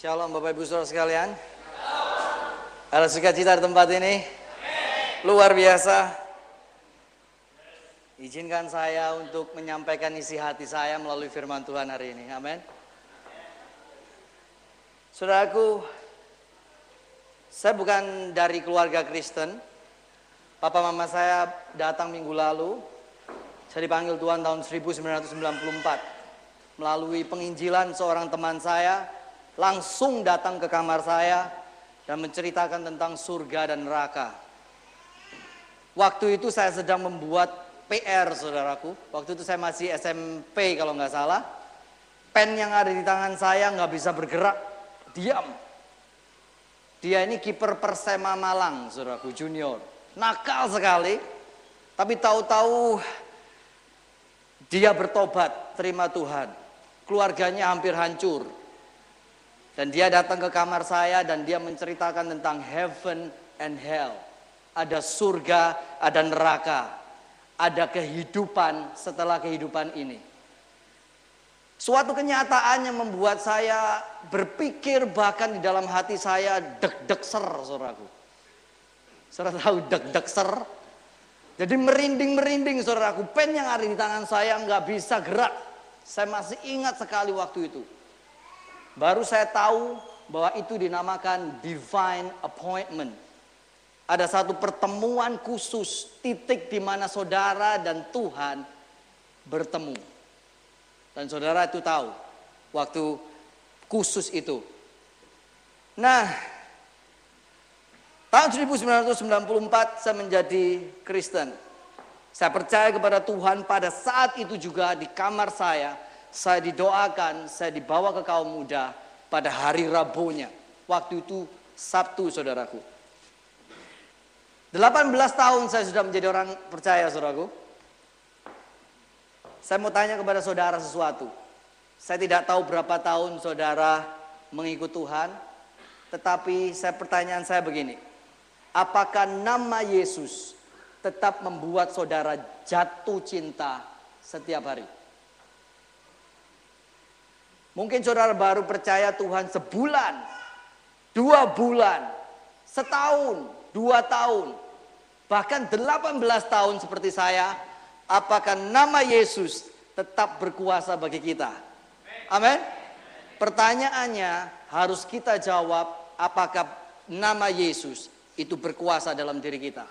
Shalom Bapak Ibu Saudara sekalian. Ada sukacita di tempat ini? Luar biasa. Izinkan saya untuk menyampaikan isi hati saya melalui firman Tuhan hari ini. Amin. Saudaraku, saya bukan dari keluarga Kristen. Papa mama saya datang minggu lalu. Saya dipanggil Tuhan tahun 1994 melalui penginjilan seorang teman saya langsung datang ke kamar saya dan menceritakan tentang surga dan neraka. Waktu itu saya sedang membuat PR saudaraku. Waktu itu saya masih SMP kalau nggak salah. Pen yang ada di tangan saya nggak bisa bergerak, diam. Dia ini kiper Persema Malang, saudaraku junior. Nakal sekali, tapi tahu-tahu dia bertobat, terima Tuhan. Keluarganya hampir hancur. Dan dia datang ke kamar saya dan dia menceritakan tentang heaven and hell. Ada surga, ada neraka. Ada kehidupan setelah kehidupan ini. Suatu kenyataan yang membuat saya berpikir bahkan di dalam hati saya deg-deg ser, saudaraku. Saudara tahu deg-deg ser? Jadi merinding-merinding saudaraku. Pen yang ada di tangan saya nggak bisa gerak. Saya masih ingat sekali waktu itu. Baru saya tahu bahwa itu dinamakan divine appointment. Ada satu pertemuan khusus, titik di mana saudara dan Tuhan bertemu. Dan saudara itu tahu waktu khusus itu. Nah, Tahun 1994 saya menjadi Kristen. Saya percaya kepada Tuhan pada saat itu juga di kamar saya. Saya didoakan, saya dibawa ke kaum muda pada hari Rabunya. Waktu itu Sabtu saudaraku. 18 tahun saya sudah menjadi orang percaya saudaraku. Saya mau tanya kepada saudara sesuatu. Saya tidak tahu berapa tahun saudara mengikut Tuhan. Tetapi saya pertanyaan saya begini apakah nama Yesus tetap membuat saudara jatuh cinta setiap hari? Mungkin saudara baru percaya Tuhan sebulan, dua bulan, setahun, dua tahun, bahkan delapan belas tahun seperti saya. Apakah nama Yesus tetap berkuasa bagi kita? Amin. Pertanyaannya harus kita jawab apakah nama Yesus itu berkuasa dalam diri kita.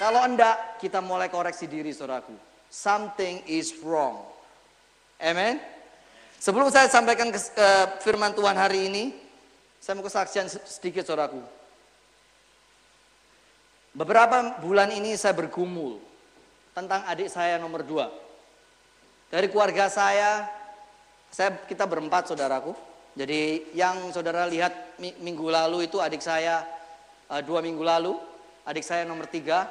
Kalau enggak, kita mulai koreksi diri saudaraku. Something is wrong. Amen. Sebelum saya sampaikan ke, ke firman Tuhan hari ini, saya mau kesaksian sedikit saudaraku. Beberapa bulan ini saya bergumul tentang adik saya nomor dua. Dari keluarga saya, saya kita berempat saudaraku. Jadi yang saudara lihat minggu lalu itu adik saya uh, dua minggu lalu, adik saya nomor tiga,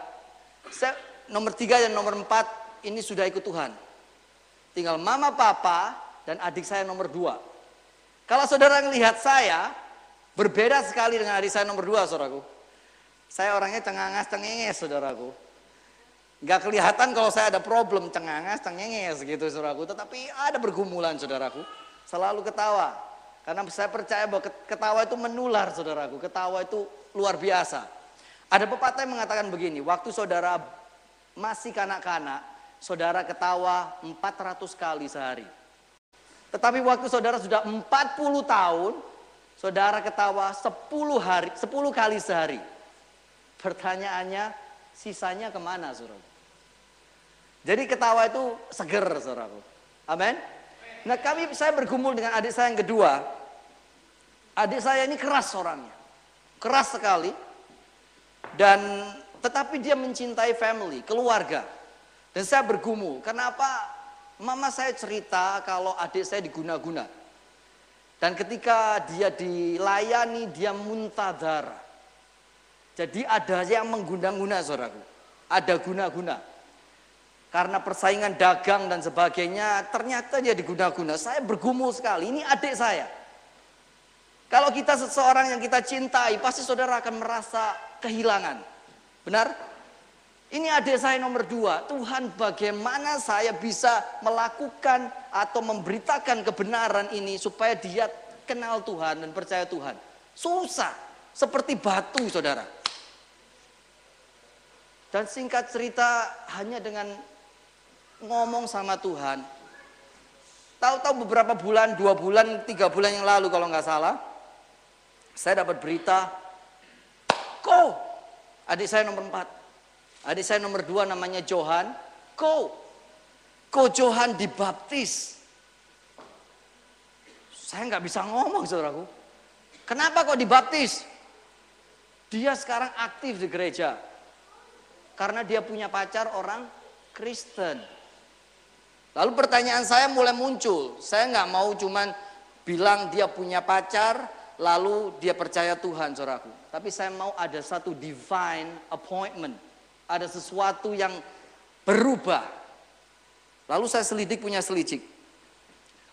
saya, nomor tiga dan nomor empat ini sudah ikut Tuhan. Tinggal mama, papa, dan adik saya nomor dua. Kalau saudara melihat saya, berbeda sekali dengan adik saya nomor dua, saudaraku. Saya orangnya cengangas, cengenges, saudaraku. Gak kelihatan kalau saya ada problem cengangas, cengenges gitu, saudaraku. Tetapi ada bergumulan, saudaraku. Selalu ketawa. Karena saya percaya bahwa ketawa itu menular, saudaraku. Ketawa itu luar biasa. Ada pepatah yang mengatakan begini, waktu saudara masih kanak-kanak, saudara ketawa 400 kali sehari. Tetapi waktu saudara sudah 40 tahun, saudara ketawa 10 hari, 10 kali sehari. Pertanyaannya, sisanya ke mana saudara? Jadi ketawa itu seger saudaraku. Amin. Nah kami saya bergumul dengan adik saya yang kedua. Adik saya ini keras orangnya keras sekali dan tetapi dia mencintai family, keluarga. Dan saya bergumul, kenapa mama saya cerita kalau adik saya diguna-guna. Dan ketika dia dilayani, dia muntah darah. Jadi ada yang mengguna-guna saudaraku. Ada guna-guna. Karena persaingan dagang dan sebagainya, ternyata dia diguna-guna. Saya bergumul sekali, ini adik saya. Kalau kita seseorang yang kita cintai, pasti saudara akan merasa kehilangan. Benar? Ini adik saya nomor dua. Tuhan bagaimana saya bisa melakukan atau memberitakan kebenaran ini supaya dia kenal Tuhan dan percaya Tuhan. Susah, seperti batu saudara. Dan singkat cerita hanya dengan ngomong sama Tuhan. Tahu-tahu beberapa bulan, dua bulan, tiga bulan yang lalu kalau nggak salah. Saya dapat berita, Ko, adik saya nomor empat. Adik saya nomor dua namanya Johan. Ko, Ko Johan dibaptis. Saya nggak bisa ngomong saudaraku. Kenapa kok dibaptis? Dia sekarang aktif di gereja. Karena dia punya pacar orang Kristen. Lalu pertanyaan saya mulai muncul. Saya nggak mau cuman bilang dia punya pacar, lalu dia percaya Tuhan, saudaraku. Tapi saya mau ada satu divine appointment. Ada sesuatu yang berubah. Lalu saya selidik punya selidik.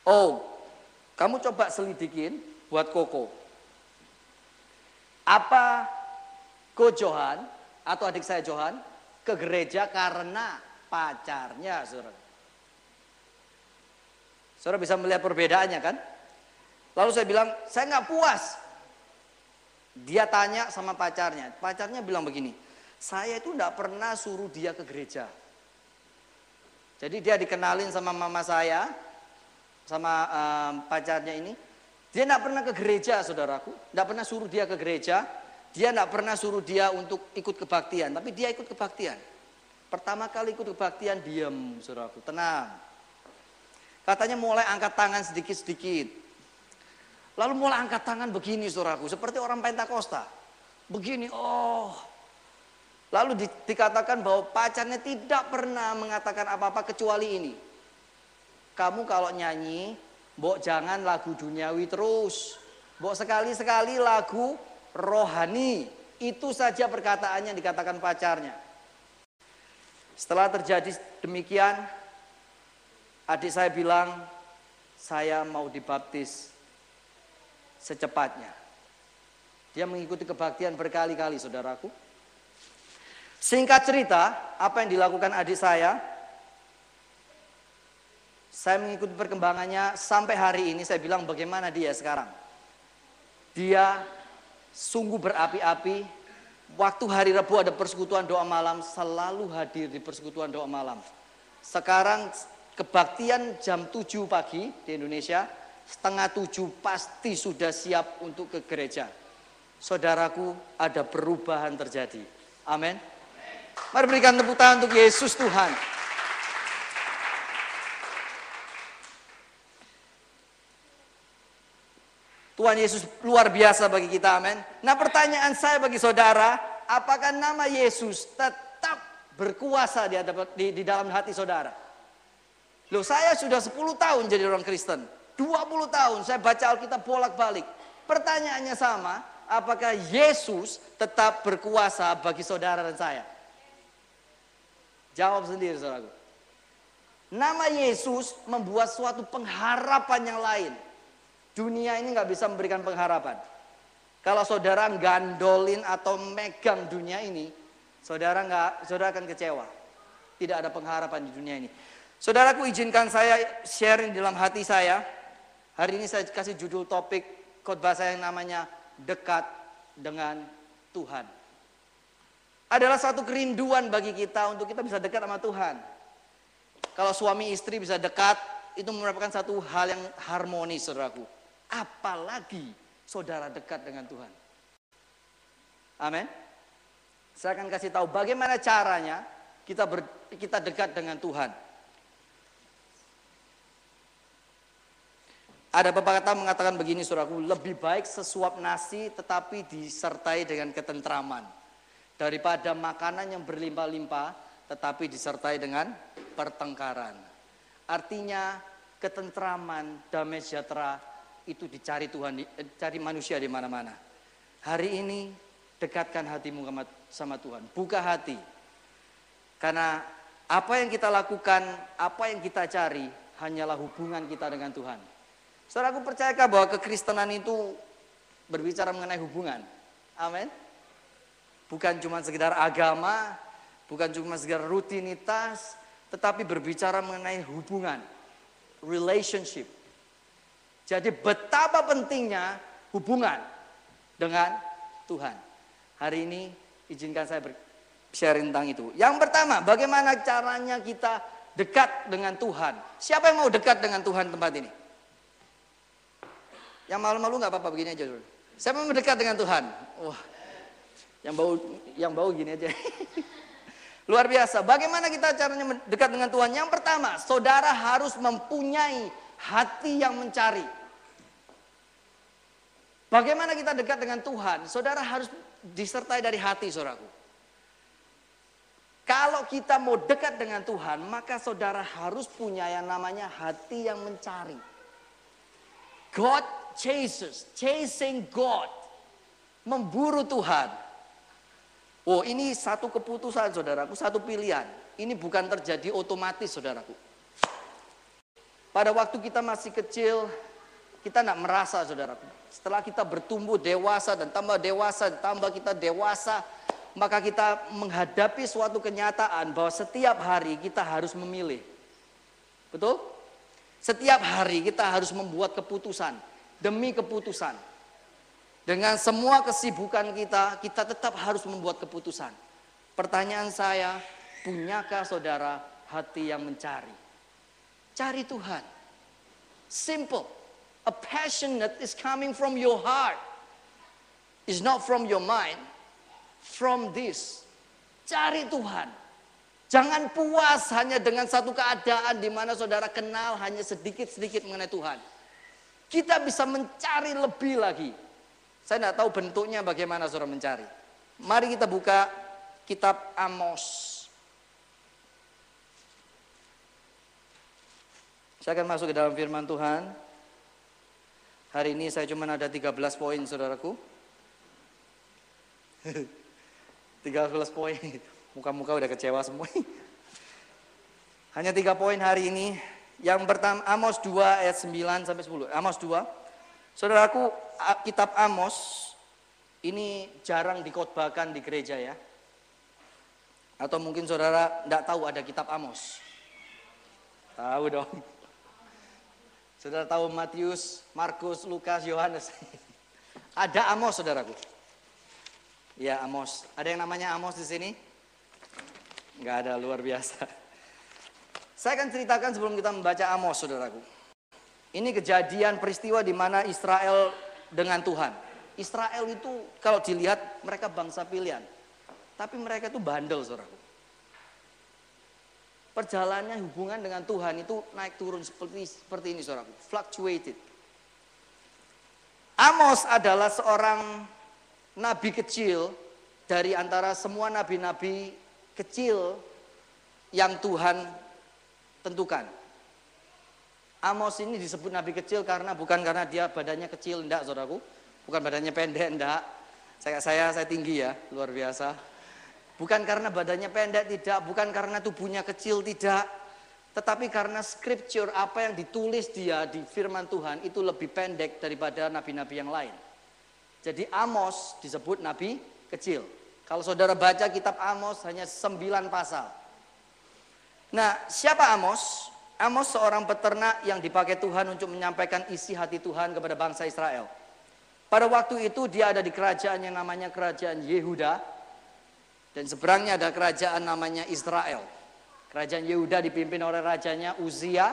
Oh, kamu coba selidikin buat Koko. Apa Ko Johan atau adik saya Johan ke gereja karena pacarnya, saudara. Saudara bisa melihat perbedaannya kan? Lalu saya bilang, saya nggak puas. Dia tanya sama pacarnya. Pacarnya bilang begini, saya itu nggak pernah suruh dia ke gereja. Jadi dia dikenalin sama mama saya, sama um, pacarnya ini. Dia nggak pernah ke gereja, saudaraku. Nggak pernah suruh dia ke gereja. Dia tidak pernah suruh dia untuk ikut kebaktian, tapi dia ikut kebaktian. Pertama kali ikut kebaktian, diam, saudaraku, tenang. Katanya mulai angkat tangan sedikit-sedikit. Lalu mulai angkat tangan begini, saudaraku, seperti orang Pentakosta. Begini, oh. Lalu di, dikatakan bahwa pacarnya tidak pernah mengatakan apa-apa kecuali ini. Kamu kalau nyanyi, mbok jangan lagu duniawi terus. Mbok sekali-sekali lagu rohani. Itu saja perkataannya yang dikatakan pacarnya. Setelah terjadi demikian, adik saya bilang, saya mau dibaptis secepatnya. Dia mengikuti kebaktian berkali-kali, saudaraku. Singkat cerita, apa yang dilakukan adik saya? Saya mengikuti perkembangannya sampai hari ini. Saya bilang, bagaimana dia sekarang? Dia sungguh berapi-api. Waktu hari Rabu ada persekutuan doa malam, selalu hadir di persekutuan doa malam. Sekarang kebaktian jam 7 pagi di Indonesia, setengah 7 pasti sudah siap untuk ke gereja. Saudaraku, ada perubahan terjadi. Amin. Mari berikan tepuk tangan untuk Yesus Tuhan. Tuhan Yesus luar biasa bagi kita, amin. Nah pertanyaan saya bagi saudara, apakah nama Yesus tetap berkuasa di, di, di dalam hati saudara? Loh saya sudah 10 tahun jadi orang Kristen, 20 tahun saya baca Alkitab bolak-balik. Pertanyaannya sama, apakah Yesus tetap berkuasa bagi saudara dan saya? Jawab sendiri saudaraku. Nama Yesus membuat suatu pengharapan yang lain. Dunia ini nggak bisa memberikan pengharapan. Kalau saudara gandolin atau megang dunia ini, saudara nggak, saudara akan kecewa. Tidak ada pengharapan di dunia ini. Saudaraku izinkan saya sharing dalam hati saya. Hari ini saya kasih judul topik khotbah saya yang namanya dekat dengan Tuhan. Adalah satu kerinduan bagi kita untuk kita bisa dekat sama Tuhan. Kalau suami istri bisa dekat, itu merupakan satu hal yang harmonis, saudaraku apalagi saudara dekat dengan Tuhan. Amin. Saya akan kasih tahu bagaimana caranya kita ber, kita dekat dengan Tuhan. Ada pepatah mengatakan begini suraku, lebih baik sesuap nasi tetapi disertai dengan ketentraman daripada makanan yang berlimpah-limpah tetapi disertai dengan pertengkaran. Artinya ketentraman, damai sejahtera itu dicari Tuhan, eh, cari manusia di mana-mana. Hari ini dekatkan hatimu sama Tuhan, buka hati. Karena apa yang kita lakukan, apa yang kita cari hanyalah hubungan kita dengan Tuhan. Saudara aku percayakah bahwa kekristenan itu berbicara mengenai hubungan? Amin. Bukan cuma sekedar agama, bukan cuma sekedar rutinitas, tetapi berbicara mengenai hubungan, relationship. Jadi betapa pentingnya hubungan dengan Tuhan. Hari ini izinkan saya sharing tentang itu. Yang pertama, bagaimana caranya kita dekat dengan Tuhan. Siapa yang mau dekat dengan Tuhan tempat ini? Yang malu-malu nggak apa-apa begini aja dulu. Siapa mau dekat dengan Tuhan? Wah, yang bau yang bau gini aja. Luar biasa. Bagaimana kita caranya dekat dengan Tuhan? Yang pertama, saudara harus mempunyai hati yang mencari. Bagaimana kita dekat dengan Tuhan? Saudara harus disertai dari hati, saudaraku. Kalau kita mau dekat dengan Tuhan, maka saudara harus punya yang namanya hati yang mencari. God chases, chasing God. Memburu Tuhan. Oh ini satu keputusan saudaraku, satu pilihan. Ini bukan terjadi otomatis saudaraku. Pada waktu kita masih kecil, kita tidak merasa saudaraku. Setelah kita bertumbuh dewasa dan tambah dewasa, tambah kita dewasa, maka kita menghadapi suatu kenyataan bahwa setiap hari kita harus memilih. Betul? Setiap hari kita harus membuat keputusan demi keputusan. Dengan semua kesibukan kita, kita tetap harus membuat keputusan. Pertanyaan saya, punyakah saudara hati yang mencari? Cari Tuhan. Simple. A passion that is coming from your heart. Is not from your mind from this. Cari Tuhan. Jangan puas hanya dengan satu keadaan di mana saudara kenal hanya sedikit-sedikit mengenai Tuhan. Kita bisa mencari lebih lagi. Saya tidak tahu bentuknya bagaimana saudara mencari. Mari kita buka kitab Amos. Saya akan masuk ke dalam firman Tuhan. Hari ini saya cuma ada 13 poin saudaraku. 13 poin. Muka-muka udah kecewa semua. Hanya tiga poin hari ini. Yang pertama Amos 2 ayat 9 sampai 10. Amos 2. Saudaraku, kitab Amos ini jarang dikotbahkan di gereja ya. Atau mungkin saudara tidak tahu ada kitab Amos. Tahu dong. Saudara tahu Matius, Markus, Lukas, Yohanes. ada Amos saudaraku. Ya Amos. Ada yang namanya Amos di sini? Enggak ada, luar biasa. Saya akan ceritakan sebelum kita membaca Amos, saudaraku. Ini kejadian peristiwa di mana Israel dengan Tuhan. Israel itu kalau dilihat mereka bangsa pilihan. Tapi mereka itu bandel, saudaraku. Perjalanannya hubungan dengan Tuhan itu naik turun seperti seperti ini, saudaraku. Fluctuated. Amos adalah seorang nabi kecil dari antara semua nabi-nabi kecil yang Tuhan tentukan. Amos ini disebut nabi kecil karena bukan karena dia badannya kecil, enggak saudaraku. Bukan badannya pendek, enggak. Saya, saya, saya tinggi ya, luar biasa. Bukan karena badannya pendek, tidak. Bukan karena tubuhnya kecil, tidak. Tetapi karena scripture, apa yang ditulis dia di firman Tuhan itu lebih pendek daripada nabi-nabi yang lain. Jadi Amos disebut nabi kecil. Kalau saudara baca kitab Amos hanya sembilan pasal. Nah, siapa Amos? Amos seorang peternak yang dipakai Tuhan untuk menyampaikan isi hati Tuhan kepada bangsa Israel. Pada waktu itu dia ada di kerajaan yang namanya kerajaan Yehuda. Dan seberangnya ada kerajaan namanya Israel. Kerajaan Yehuda dipimpin oleh rajanya Uzia.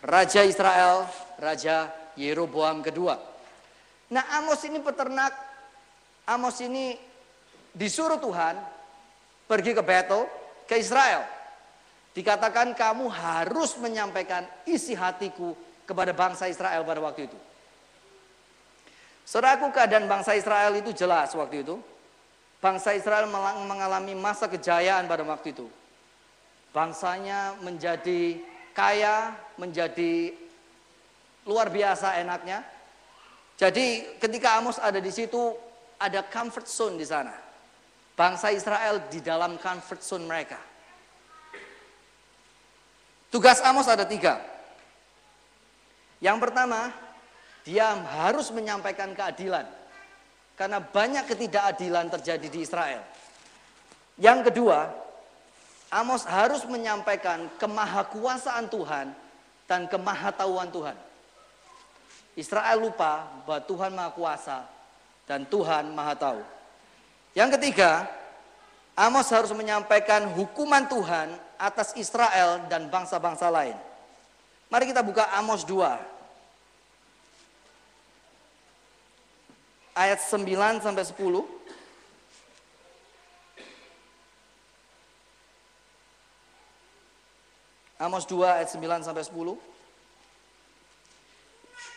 Raja Israel, Raja Yeroboam kedua. Nah Amos ini peternak, Amos ini disuruh Tuhan pergi ke battle, ke Israel. Dikatakan kamu harus menyampaikan isi hatiku kepada bangsa Israel pada waktu itu. Saudaraku keadaan bangsa Israel itu jelas waktu itu. Bangsa Israel mengalami masa kejayaan pada waktu itu. Bangsanya menjadi kaya, menjadi luar biasa enaknya. Jadi ketika Amos ada di situ, ada comfort zone di sana. Bangsa Israel di dalam comfort zone mereka. Tugas Amos ada tiga. Yang pertama, dia harus menyampaikan keadilan. Karena banyak ketidakadilan terjadi di Israel. Yang kedua, Amos harus menyampaikan kemahakuasaan Tuhan dan kemahatauan Tuhan. Israel lupa bahwa Tuhan Maha Kuasa dan Tuhan Maha Tahu. Yang ketiga, Amos harus menyampaikan hukuman Tuhan atas Israel dan bangsa-bangsa lain. Mari kita buka Amos 2 ayat 9 sampai 10. Amos 2 ayat 9 sampai 10.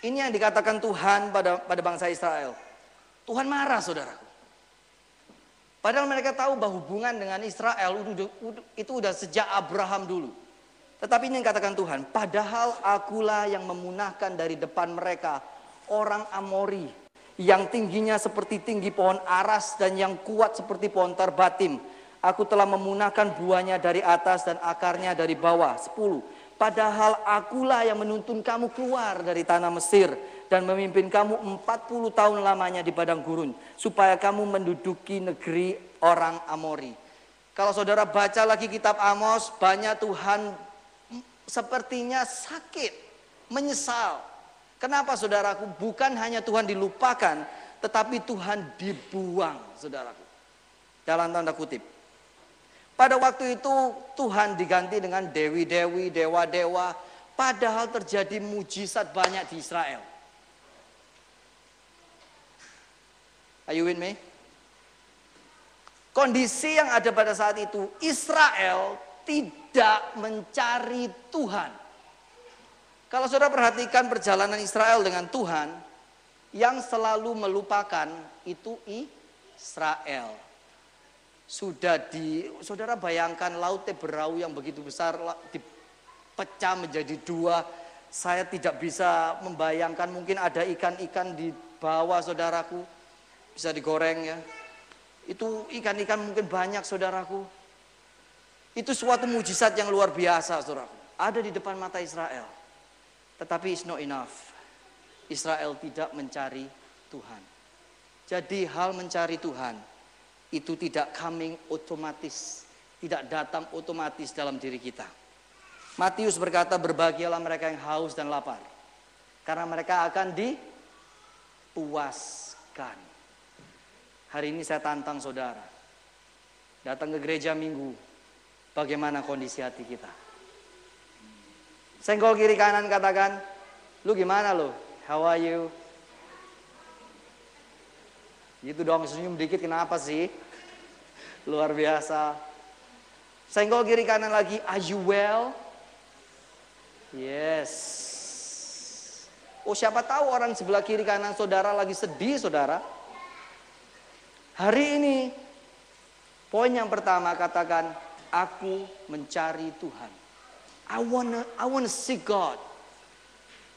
Ini yang dikatakan Tuhan pada pada bangsa Israel. Tuhan marah saudaraku. Padahal mereka tahu bahwa hubungan dengan Israel itu udah sejak Abraham dulu. Tetapi ini yang katakan Tuhan, padahal akulah yang memunahkan dari depan mereka orang Amori yang tingginya seperti tinggi pohon aras dan yang kuat seperti pohon terbatim. Aku telah memunahkan buahnya dari atas dan akarnya dari bawah. Sepuluh. Padahal akulah yang menuntun kamu keluar dari tanah Mesir dan memimpin kamu empat puluh tahun lamanya di padang gurun supaya kamu menduduki negeri orang Amori. Kalau saudara baca lagi kitab Amos, banyak Tuhan sepertinya sakit, menyesal, Kenapa saudaraku? Bukan hanya Tuhan dilupakan, tetapi Tuhan dibuang, saudaraku. Dalam tanda kutip. Pada waktu itu Tuhan diganti dengan dewi-dewi, dewa-dewa, padahal terjadi mujizat banyak di Israel. Are you with me? Kondisi yang ada pada saat itu, Israel tidak mencari Tuhan. Kalau saudara perhatikan perjalanan Israel dengan Tuhan, yang selalu melupakan itu Israel. Sudah di, saudara bayangkan laut Teberau yang begitu besar dipecah menjadi dua. Saya tidak bisa membayangkan mungkin ada ikan-ikan di bawah saudaraku. Bisa digoreng ya. Itu ikan-ikan mungkin banyak saudaraku. Itu suatu mujizat yang luar biasa saudaraku. Ada di depan mata Israel. Tetapi it's not enough. Israel tidak mencari Tuhan. Jadi hal mencari Tuhan itu tidak coming otomatis, tidak datang otomatis dalam diri kita. Matius berkata berbahagialah mereka yang haus dan lapar karena mereka akan dipuaskan. Hari ini saya tantang saudara. Datang ke gereja minggu. Bagaimana kondisi hati kita? Senggol kiri kanan katakan, lu gimana lu? How are you? Gitu dong, senyum dikit kenapa sih? Luar biasa. Senggol kiri kanan lagi, are you well? Yes. Oh siapa tahu orang sebelah kiri kanan saudara lagi sedih saudara. Hari ini, poin yang pertama katakan, aku mencari Tuhan. I wanna I wanna see God.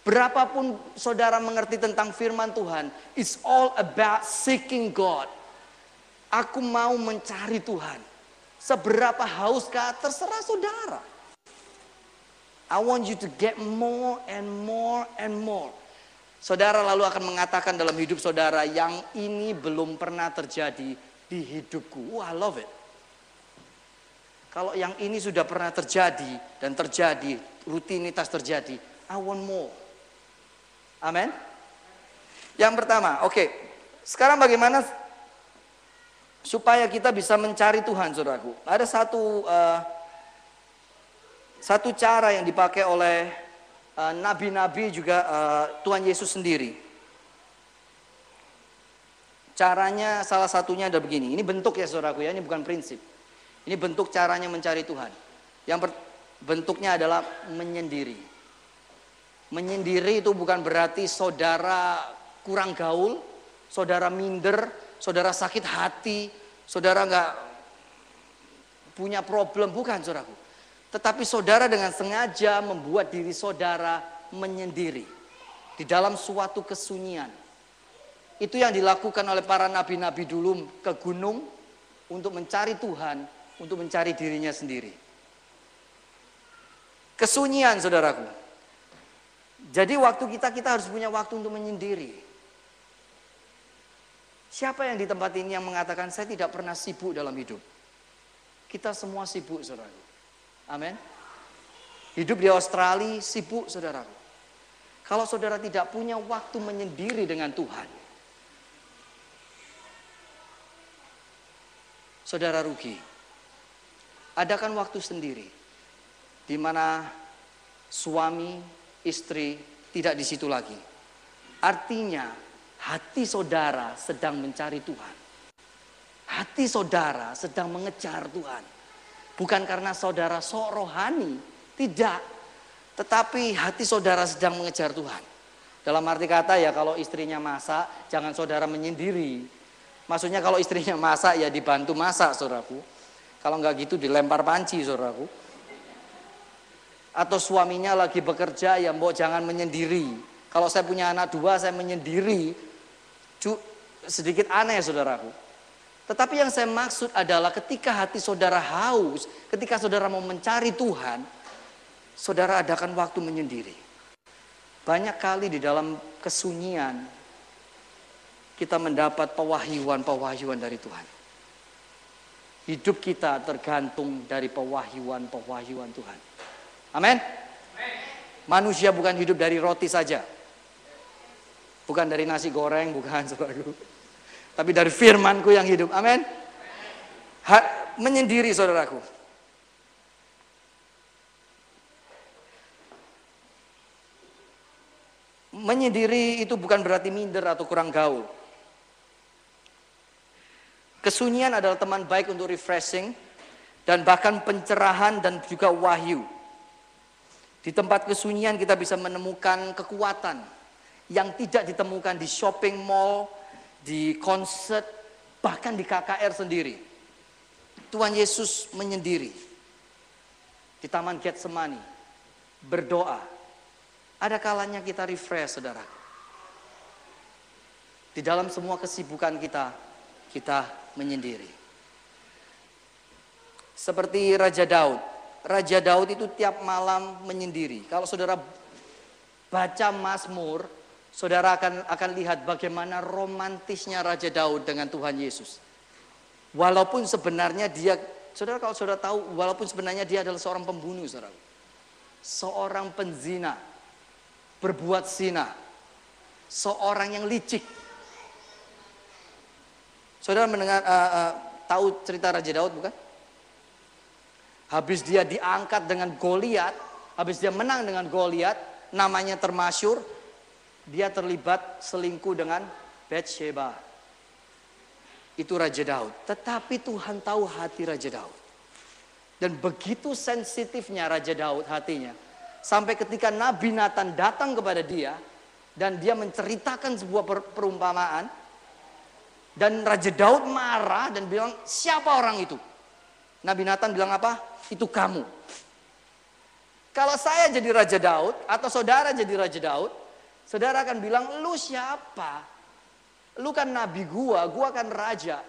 Berapapun saudara mengerti tentang firman Tuhan, it's all about seeking God. Aku mau mencari Tuhan. Seberapa hauskah terserah saudara. I want you to get more and more and more. Saudara lalu akan mengatakan dalam hidup saudara yang ini belum pernah terjadi di hidupku. Wah, I love it. Kalau yang ini sudah pernah terjadi dan terjadi, rutinitas terjadi, I want more. Amin. Yang pertama, oke. Okay. Sekarang bagaimana supaya kita bisa mencari Tuhan, saudaraku? Ada satu uh, satu cara yang dipakai oleh eh, nabi-nabi uh, juga uh, Tuhan Yesus sendiri. Caranya salah satunya ada begini. Ini bentuk ya saudaraku ya, ini bukan prinsip. Ini bentuk caranya mencari Tuhan. Yang bentuknya adalah menyendiri. Menyendiri itu bukan berarti saudara kurang gaul, saudara minder, saudara sakit hati, saudara nggak punya problem, bukan saudaraku. Tetapi saudara dengan sengaja membuat diri saudara menyendiri di dalam suatu kesunyian. Itu yang dilakukan oleh para nabi-nabi dulu ke gunung untuk mencari Tuhan untuk mencari dirinya sendiri. Kesunyian saudaraku. Jadi waktu kita, kita harus punya waktu untuk menyendiri. Siapa yang di tempat ini yang mengatakan saya tidak pernah sibuk dalam hidup? Kita semua sibuk saudaraku. Amin. Hidup di Australia sibuk saudaraku. Kalau saudara tidak punya waktu menyendiri dengan Tuhan, saudara rugi. Adakan waktu sendiri di mana suami, istri tidak di situ lagi. Artinya, hati saudara sedang mencari Tuhan. Hati saudara sedang mengejar Tuhan. Bukan karena saudara sok rohani, tidak. Tetapi hati saudara sedang mengejar Tuhan. Dalam arti kata ya kalau istrinya masak, jangan saudara menyendiri. Maksudnya kalau istrinya masak ya dibantu masak saudaraku. Kalau nggak gitu dilempar panci saudaraku. Atau suaminya lagi bekerja ya mbok jangan menyendiri. Kalau saya punya anak dua saya menyendiri. Sedikit aneh saudaraku. Tetapi yang saya maksud adalah ketika hati saudara haus, ketika saudara mau mencari Tuhan, saudara adakan waktu menyendiri. Banyak kali di dalam kesunyian kita mendapat pewahyuan-pewahyuan dari Tuhan. Hidup kita tergantung dari pewahyuan-pewahyuan Tuhan. Amin. Manusia bukan hidup dari roti saja. Bukan dari nasi goreng, bukan saudaraku. Tapi dari firmanku yang hidup. Amin. menyendiri saudaraku. Menyendiri itu bukan berarti minder atau kurang gaul. Kesunyian adalah teman baik untuk refreshing dan bahkan pencerahan dan juga wahyu. Di tempat kesunyian kita bisa menemukan kekuatan yang tidak ditemukan di shopping mall, di konser, bahkan di KKR sendiri. Tuhan Yesus menyendiri di Taman Getsemani berdoa ada kalanya kita refresh, saudara. Di dalam semua kesibukan kita, kita menyendiri. Seperti Raja Daud. Raja Daud itu tiap malam menyendiri. Kalau saudara baca Mazmur, saudara akan akan lihat bagaimana romantisnya Raja Daud dengan Tuhan Yesus. Walaupun sebenarnya dia, saudara kalau saudara tahu, walaupun sebenarnya dia adalah seorang pembunuh, saudara. Seorang penzina, berbuat zina. Seorang yang licik. Saudara mendengar uh, uh, tahu cerita Raja Daud bukan? Habis dia diangkat dengan Goliat, habis dia menang dengan Goliat, namanya termasyur, dia terlibat selingkuh dengan Bathsheba. Itu Raja Daud. Tetapi Tuhan tahu hati Raja Daud. Dan begitu sensitifnya Raja Daud hatinya, Sampai ketika Nabi Nathan datang kepada dia dan dia menceritakan sebuah perumpamaan dan Raja Daud marah dan bilang, "Siapa orang itu?" Nabi Nathan bilang apa? "Itu kamu." Kalau saya jadi Raja Daud atau saudara jadi Raja Daud, saudara akan bilang, "Lu siapa? Lu kan nabi gua, gua kan raja."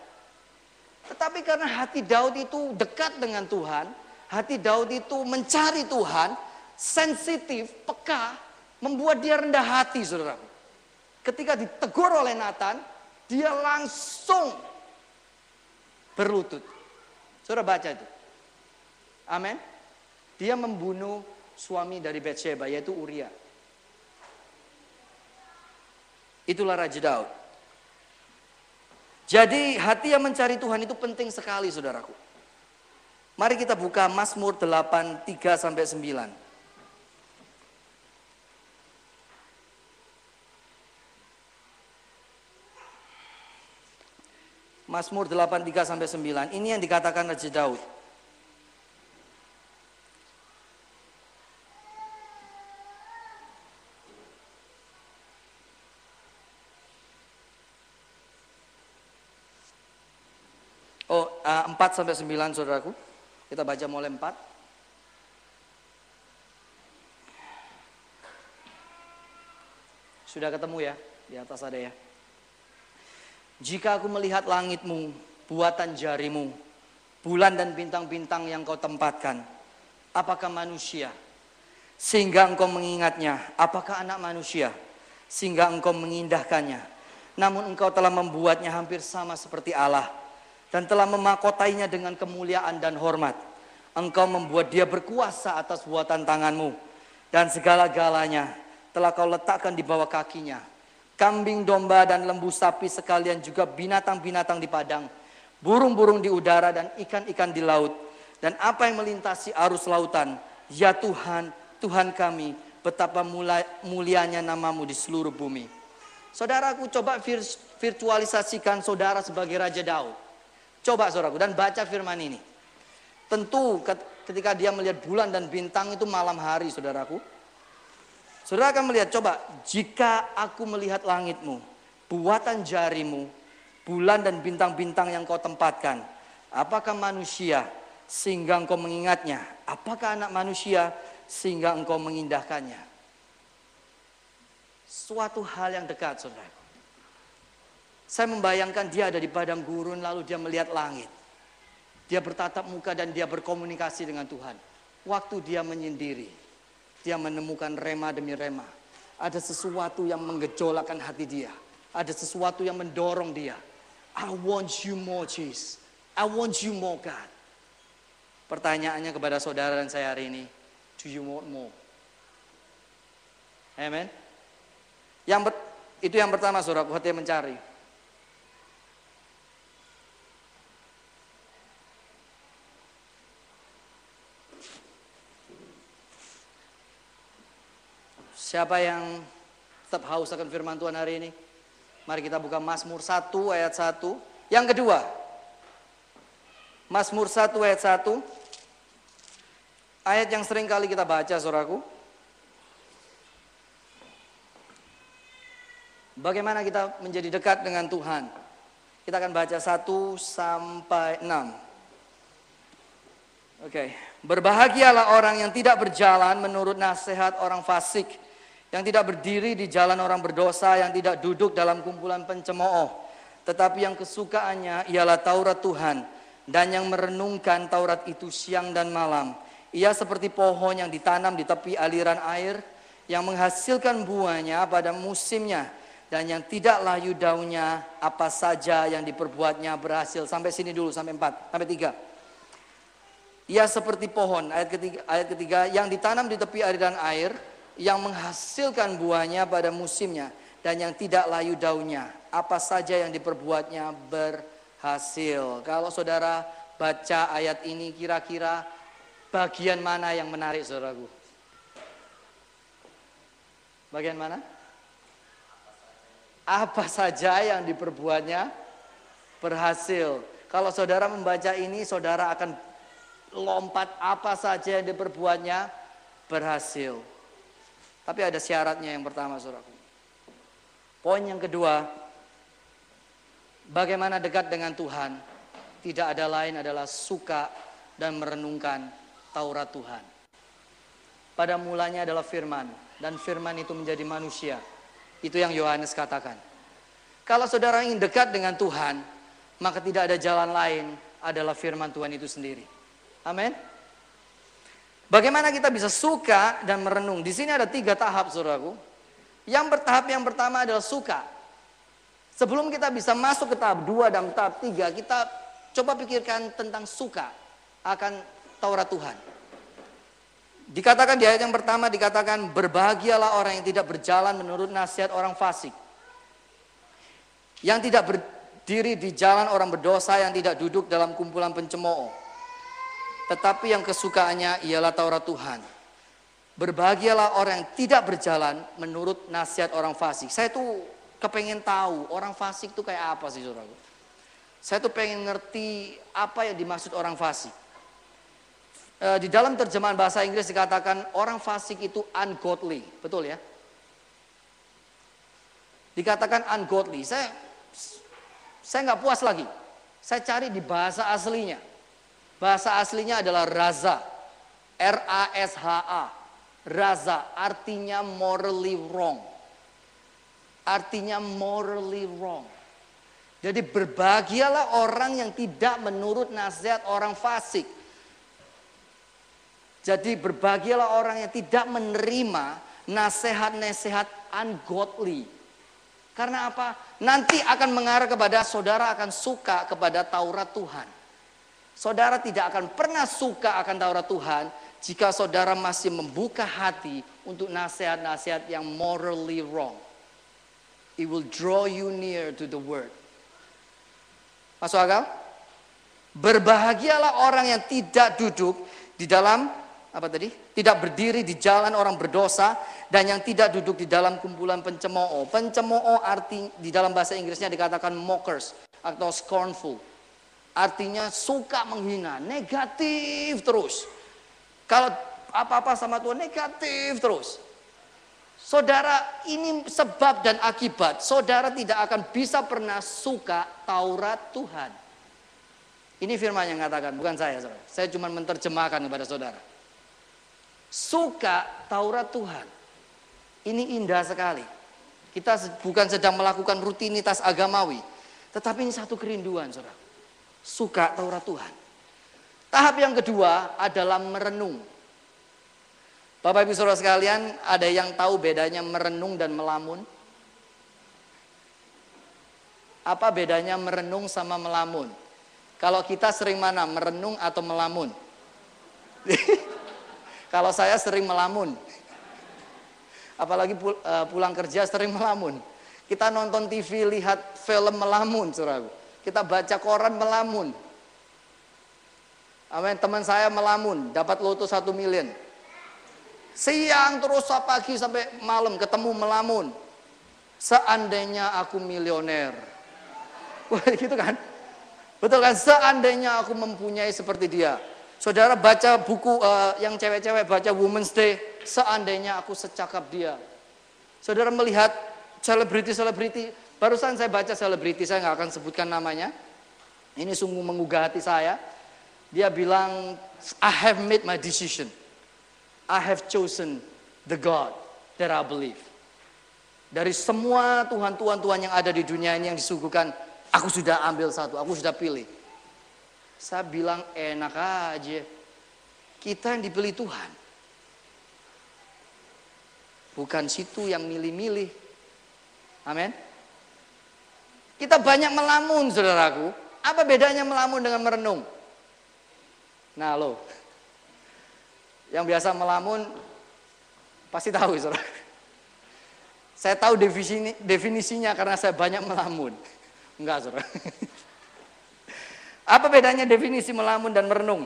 Tetapi karena hati Daud itu dekat dengan Tuhan, hati Daud itu mencari Tuhan, sensitif, peka, membuat dia rendah hati, saudara. Ketika ditegur oleh Nathan, dia langsung berlutut. Saudara baca itu. Amin. Dia membunuh suami dari Bathsheba, yaitu Uria. Itulah Raja Daud. Jadi hati yang mencari Tuhan itu penting sekali saudaraku. Mari kita buka Mazmur 8, 3 sampai 9. Mazmur 8, 3 sampai 9. Ini yang dikatakan Raja Daud. Oh, uh, 4 sampai 9 saudaraku. Kita baca mulai 4. Sudah ketemu ya? Di atas ada ya. Jika aku melihat langitmu, buatan jarimu, bulan dan bintang-bintang yang kau tempatkan, apakah manusia? Sehingga engkau mengingatnya, apakah anak manusia? Sehingga engkau mengindahkannya. Namun engkau telah membuatnya hampir sama seperti Allah. Dan telah memakotainya dengan kemuliaan dan hormat. Engkau membuat dia berkuasa atas buatan tanganmu. Dan segala-galanya telah kau letakkan di bawah kakinya. Kambing domba dan lembu sapi sekalian juga binatang-binatang di padang, burung-burung di udara dan ikan-ikan di laut, dan apa yang melintasi arus lautan. Ya Tuhan, Tuhan kami, betapa mulianya namamu di seluruh bumi. Saudaraku coba virtualisasikan saudara sebagai Raja Daud. Coba saudaraku dan baca firman ini. Tentu ketika dia melihat bulan dan bintang itu malam hari saudaraku. Saudara akan melihat, coba jika aku melihat langitmu, buatan jarimu, bulan dan bintang-bintang yang kau tempatkan, apakah manusia sehingga engkau mengingatnya? Apakah anak manusia sehingga engkau mengindahkannya? Suatu hal yang dekat, saudara. Saya membayangkan dia ada di padang gurun lalu dia melihat langit. Dia bertatap muka dan dia berkomunikasi dengan Tuhan. Waktu dia menyendiri, dia menemukan rema demi rema. Ada sesuatu yang menggejolakkan hati dia. Ada sesuatu yang mendorong dia. I want you more, Jesus. I want you more, God. Pertanyaannya kepada saudara dan saya hari ini, do you want more? Amen. Yang itu yang pertama saudara, hati mencari. Siapa yang tetap haus akan firman Tuhan hari ini? Mari kita buka Mazmur 1 ayat 1. Yang kedua, Mazmur 1 ayat 1. Ayat yang sering kali kita baca, saudaraku. Bagaimana kita menjadi dekat dengan Tuhan? Kita akan baca 1 sampai 6. Oke, okay. berbahagialah orang yang tidak berjalan menurut nasihat orang fasik yang tidak berdiri di jalan orang berdosa, yang tidak duduk dalam kumpulan pencemooh, tetapi yang kesukaannya ialah Taurat Tuhan dan yang merenungkan Taurat itu siang dan malam. Ia seperti pohon yang ditanam di tepi aliran air yang menghasilkan buahnya pada musimnya dan yang tidak layu daunnya apa saja yang diperbuatnya berhasil. Sampai sini dulu sampai empat, sampai tiga. Ia seperti pohon ayat ketiga, ayat ketiga yang ditanam di tepi aliran air yang menghasilkan buahnya pada musimnya dan yang tidak layu daunnya. Apa saja yang diperbuatnya berhasil. Kalau saudara baca ayat ini kira-kira bagian mana yang menarik saudaraku? Bagian mana? Apa saja yang diperbuatnya berhasil. Kalau saudara membaca ini, saudara akan lompat apa saja yang diperbuatnya berhasil. Tapi ada syaratnya yang pertama, saudaraku. Poin yang kedua, bagaimana dekat dengan Tuhan? Tidak ada lain adalah suka dan merenungkan Taurat Tuhan. Pada mulanya adalah firman, dan firman itu menjadi manusia. Itu yang Yohanes katakan. Kalau saudara ingin dekat dengan Tuhan, maka tidak ada jalan lain adalah firman Tuhan itu sendiri. Amin. Bagaimana kita bisa suka dan merenung? Di sini ada tiga tahap, saudaraku. Yang bertahap yang pertama adalah suka. Sebelum kita bisa masuk ke tahap dua dan tahap tiga, kita coba pikirkan tentang suka akan Taurat Tuhan. Dikatakan di ayat yang pertama dikatakan berbahagialah orang yang tidak berjalan menurut nasihat orang fasik. Yang tidak berdiri di jalan orang berdosa yang tidak duduk dalam kumpulan pencemooh tetapi yang kesukaannya ialah Taurat Tuhan. Berbahagialah orang yang tidak berjalan menurut nasihat orang fasik. Saya tuh kepengen tahu orang fasik itu kayak apa sih saudara. Saya tuh pengen ngerti apa yang dimaksud orang fasik. E, di dalam terjemahan bahasa Inggris dikatakan orang fasik itu ungodly, betul ya? Dikatakan ungodly. Saya saya nggak puas lagi. Saya cari di bahasa aslinya. Bahasa aslinya adalah raza. R-A-S-H-A. Raza artinya morally wrong. Artinya morally wrong. Jadi berbahagialah orang yang tidak menurut nasihat orang fasik. Jadi berbahagialah orang yang tidak menerima nasihat-nasihat ungodly. Karena apa? Nanti akan mengarah kepada saudara akan suka kepada Taurat Tuhan. Saudara tidak akan pernah suka akan Taurat Tuhan jika saudara masih membuka hati untuk nasihat-nasihat yang morally wrong. It will draw you near to the word. Masuk akal? Berbahagialah orang yang tidak duduk di dalam apa tadi? Tidak berdiri di jalan orang berdosa dan yang tidak duduk di dalam kumpulan pencemooh. Pencemooh arti di dalam bahasa Inggrisnya dikatakan mockers atau scornful. Artinya suka menghina, negatif terus. Kalau apa-apa sama Tuhan negatif terus. Saudara, ini sebab dan akibat. Saudara tidak akan bisa pernah suka Taurat Tuhan. Ini firman yang mengatakan, bukan saya. Saudara. Saya cuma menerjemahkan kepada saudara. Suka Taurat Tuhan. Ini indah sekali. Kita bukan sedang melakukan rutinitas agamawi. Tetapi ini satu kerinduan, saudara suka Taurat Tuhan. Tahap yang kedua adalah merenung. Bapak Ibu Saudara sekalian, ada yang tahu bedanya merenung dan melamun? Apa bedanya merenung sama melamun? Kalau kita sering mana, merenung atau melamun? Kalau saya sering melamun. Apalagi eh, pulang kerja sering melamun. Kita nonton TV, lihat film melamun, saudara. Kita baca koran melamun. Amin. Teman saya melamun, dapat loto satu miliar. Siang terus pagi sampai malam ketemu melamun. Seandainya aku milioner. Wah gitu kan. Betul kan? Seandainya aku mempunyai seperti dia. Saudara baca buku uh, yang cewek-cewek baca Women's Day. Seandainya aku secakap dia. Saudara melihat selebriti-selebriti Barusan saya baca selebriti, saya nggak akan sebutkan namanya. Ini sungguh menggugah hati saya. Dia bilang, I have made my decision. I have chosen the God that I believe. Dari semua Tuhan-Tuhan-Tuhan yang ada di dunia ini yang disuguhkan, aku sudah ambil satu, aku sudah pilih. Saya bilang enak aja. Kita yang dipilih Tuhan. Bukan situ yang milih-milih. Amin. Kita banyak melamun, saudaraku. Apa bedanya melamun dengan merenung? Nah, lo. Yang biasa melamun pasti tahu, saudara. Saya tahu definisi, definisinya karena saya banyak melamun. Enggak, saudara. Apa bedanya definisi melamun dan merenung?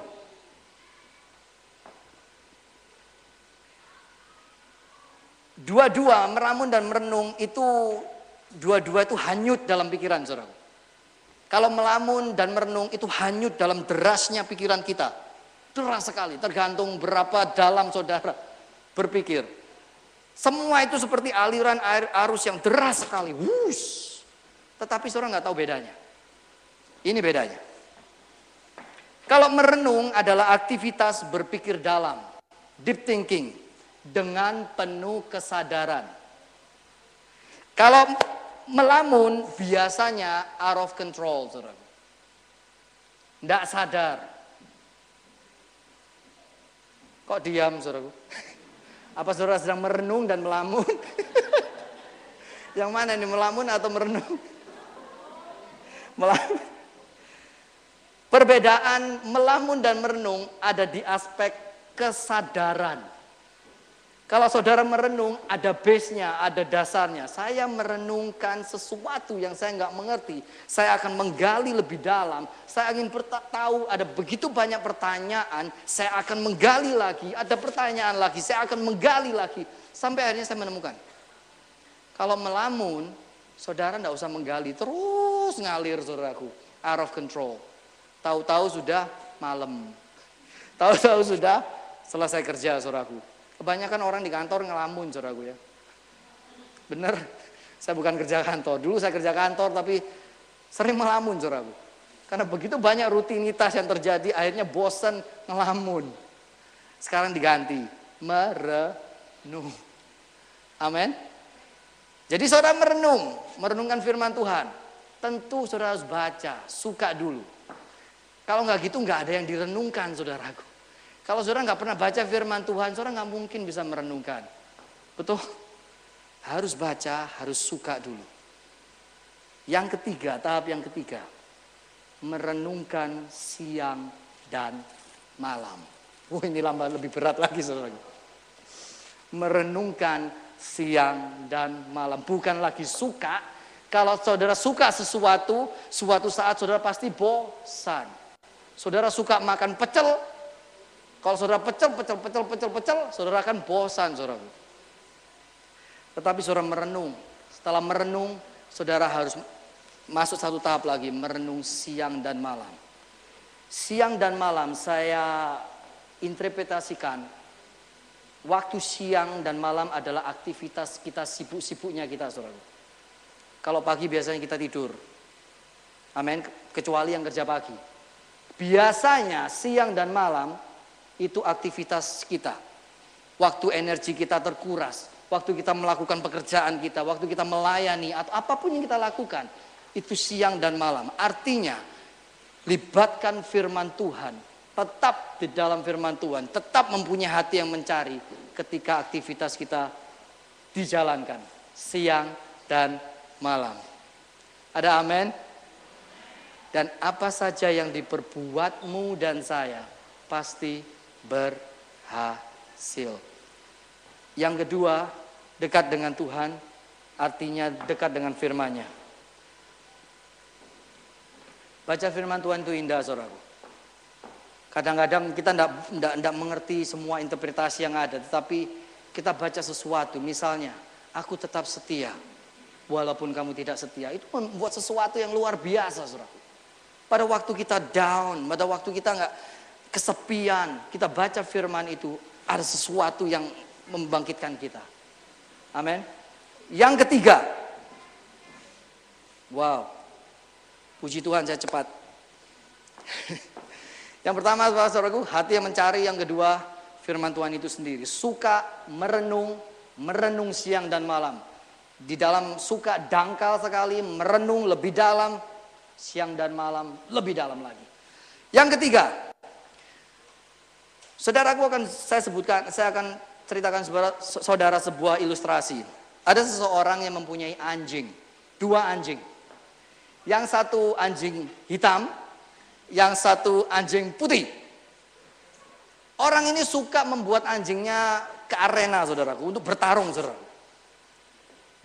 Dua-dua meramun dan merenung itu dua-dua itu hanyut dalam pikiran saudara. Kalau melamun dan merenung itu hanyut dalam derasnya pikiran kita. Deras sekali, tergantung berapa dalam saudara berpikir. Semua itu seperti aliran air arus yang deras sekali. Wush. Tetapi saudara nggak tahu bedanya. Ini bedanya. Kalau merenung adalah aktivitas berpikir dalam, deep thinking, dengan penuh kesadaran. Kalau melamun biasanya out of control, saudara. Tidak sadar. Kok diam, saudara? Apa saudara sedang merenung dan melamun? Yang mana ini melamun atau merenung? Melamun. Perbedaan melamun dan merenung ada di aspek kesadaran. Kalau saudara merenung, ada base-nya, ada dasarnya. Saya merenungkan sesuatu yang saya nggak mengerti. Saya akan menggali lebih dalam. Saya ingin tahu ada begitu banyak pertanyaan. Saya akan menggali lagi. Ada pertanyaan lagi. Saya akan menggali lagi. Sampai akhirnya saya menemukan. Kalau melamun, saudara nggak usah menggali. Terus ngalir saudaraku. Out of control. Tahu-tahu sudah malam. Tahu-tahu sudah selesai kerja saudaraku Kebanyakan orang di kantor ngelamun, saudaraku ya. Bener, saya bukan kerja kantor. Dulu saya kerja kantor tapi sering melamun, saudaraku. Karena begitu banyak rutinitas yang terjadi, akhirnya bosan ngelamun. Sekarang diganti, merenung. Amin. Jadi saudara merenung, merenungkan firman Tuhan. Tentu saudara harus baca, suka dulu. Kalau nggak gitu nggak ada yang direnungkan saudaraku. Kalau saudara nggak pernah baca firman Tuhan, saudara nggak mungkin bisa merenungkan. Betul? Harus baca, harus suka dulu. Yang ketiga, tahap yang ketiga. Merenungkan siang dan malam. Oh ini lama lebih berat lagi saudara. Merenungkan siang dan malam. Bukan lagi suka. Kalau saudara suka sesuatu, suatu saat saudara pasti bosan. Saudara suka makan pecel, kalau saudara pecel, pecel, pecel, pecel, pecel, saudara akan bosan saudara. Tetapi saudara merenung. Setelah merenung, saudara harus masuk satu tahap lagi, merenung siang dan malam. Siang dan malam saya interpretasikan waktu siang dan malam adalah aktivitas kita sibuk-sibuknya kita saudara. Kalau pagi biasanya kita tidur. Amin. Kecuali yang kerja pagi. Biasanya siang dan malam itu aktivitas kita. Waktu energi kita terkuras, waktu kita melakukan pekerjaan kita, waktu kita melayani atau apa pun yang kita lakukan, itu siang dan malam. Artinya, libatkan firman Tuhan, tetap di dalam firman Tuhan, tetap mempunyai hati yang mencari ketika aktivitas kita dijalankan siang dan malam. Ada amin? Dan apa saja yang diperbuatmu dan saya pasti berhasil. Yang kedua, dekat dengan Tuhan artinya dekat dengan firman-Nya. Baca firman Tuhan itu indah, saudaraku. Kadang-kadang kita tidak mengerti semua interpretasi yang ada, tetapi kita baca sesuatu, misalnya, aku tetap setia, walaupun kamu tidak setia. Itu membuat sesuatu yang luar biasa, saudaraku. Pada waktu kita down, pada waktu kita nggak kesepian, kita baca firman itu, ada sesuatu yang membangkitkan kita. Amin. Yang ketiga, wow, puji Tuhan saya cepat. yang pertama, saudaraku, hati yang mencari. Yang kedua, firman Tuhan itu sendiri. Suka merenung, merenung siang dan malam. Di dalam suka dangkal sekali, merenung lebih dalam, siang dan malam lebih dalam lagi. Yang ketiga, saudaraku akan saya sebutkan, saya akan ceritakan saudara sebuah ilustrasi. Ada seseorang yang mempunyai anjing, dua anjing. Yang satu anjing hitam, yang satu anjing putih. Orang ini suka membuat anjingnya ke arena saudaraku untuk bertarung saudara.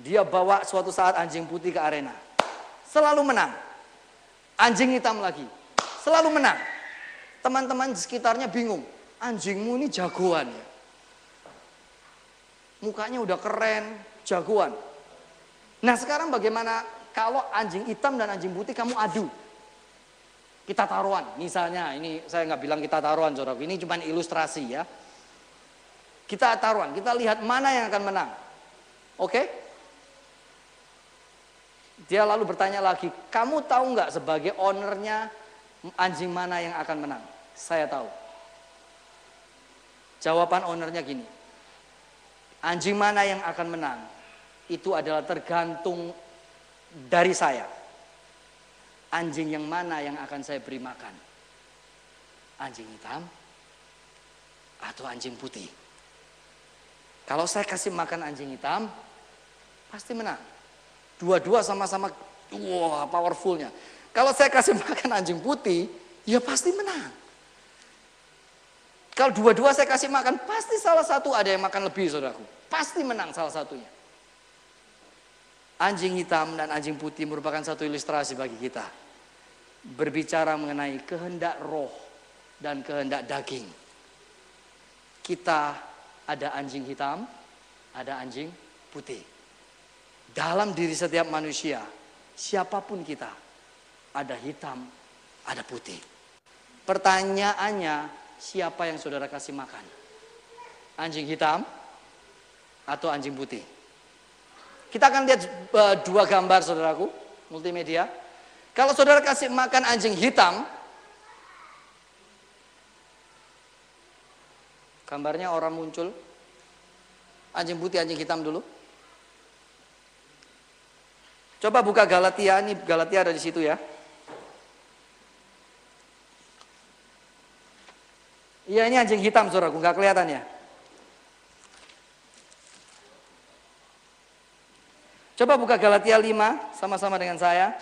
Dia bawa suatu saat anjing putih ke arena. Selalu menang anjing hitam lagi. Selalu menang. Teman-teman sekitarnya bingung. Anjingmu ini jagoan ya. Mukanya udah keren, jagoan. Nah sekarang bagaimana kalau anjing hitam dan anjing putih kamu adu? Kita taruhan, misalnya ini saya nggak bilang kita taruhan saudara, ini cuma ilustrasi ya. Kita taruhan, kita lihat mana yang akan menang. Oke? Dia lalu bertanya lagi, kamu tahu nggak sebagai ownernya anjing mana yang akan menang? Saya tahu. Jawaban ownernya gini, anjing mana yang akan menang? Itu adalah tergantung dari saya. Anjing yang mana yang akan saya beri makan? Anjing hitam atau anjing putih? Kalau saya kasih makan anjing hitam, pasti menang. Dua-dua sama-sama wah powerfulnya. Kalau saya kasih makan anjing putih, ya pasti menang. Kalau dua-dua saya kasih makan, pasti salah satu ada yang makan lebih saudaraku. Pasti menang salah satunya. Anjing hitam dan anjing putih merupakan satu ilustrasi bagi kita. Berbicara mengenai kehendak roh dan kehendak daging. Kita ada anjing hitam, ada anjing putih. Dalam diri setiap manusia, siapa pun kita, ada hitam, ada putih. Pertanyaannya, siapa yang saudara kasih makan? Anjing hitam atau anjing putih? Kita akan lihat uh, dua gambar saudaraku, multimedia. Kalau saudara kasih makan anjing hitam, gambarnya orang muncul, anjing putih, anjing hitam dulu. Coba buka Galatia, ini Galatia ada di situ ya. Iya ini anjing hitam saudaraku, nggak kelihatan ya. Coba buka Galatia 5 sama-sama dengan saya.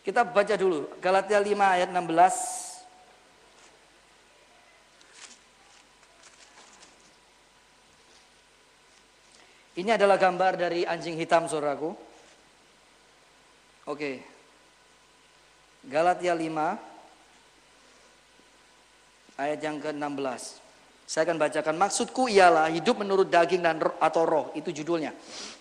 Kita baca dulu Galatia 5 ayat 16. Ini adalah gambar dari anjing hitam saudaraku. Oke. Galatia 5 ayat yang ke-16. Saya akan bacakan. Maksudku ialah hidup menurut daging dan atau roh. Itu judulnya.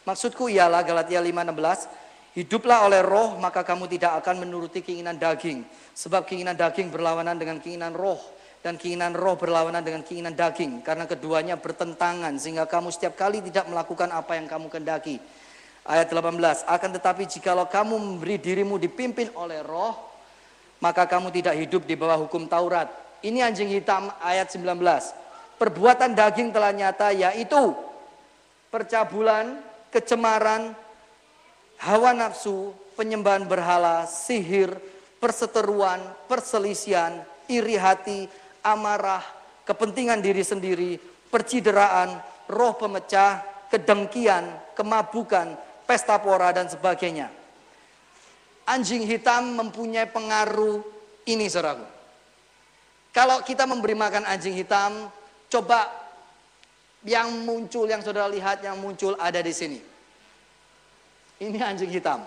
Maksudku ialah Galatia 5:16. Hiduplah oleh roh maka kamu tidak akan menuruti keinginan daging. Sebab keinginan daging berlawanan dengan keinginan roh. Dan keinginan roh berlawanan dengan keinginan daging. Karena keduanya bertentangan sehingga kamu setiap kali tidak melakukan apa yang kamu kendaki. Ayat 18. Akan tetapi jikalau kamu memberi dirimu dipimpin oleh roh. Maka kamu tidak hidup di bawah hukum Taurat. Ini anjing hitam ayat 19. Perbuatan daging telah nyata yaitu percabulan, kecemaran, hawa nafsu, penyembahan berhala, sihir, perseteruan, perselisihan, iri hati, amarah, kepentingan diri sendiri, percideraan, roh pemecah, kedengkian, kemabukan, pesta pora dan sebagainya. Anjing hitam mempunyai pengaruh ini saudaraku. Kalau kita memberi makan anjing hitam, Coba yang muncul, yang saudara lihat yang muncul ada di sini. Ini anjing hitam.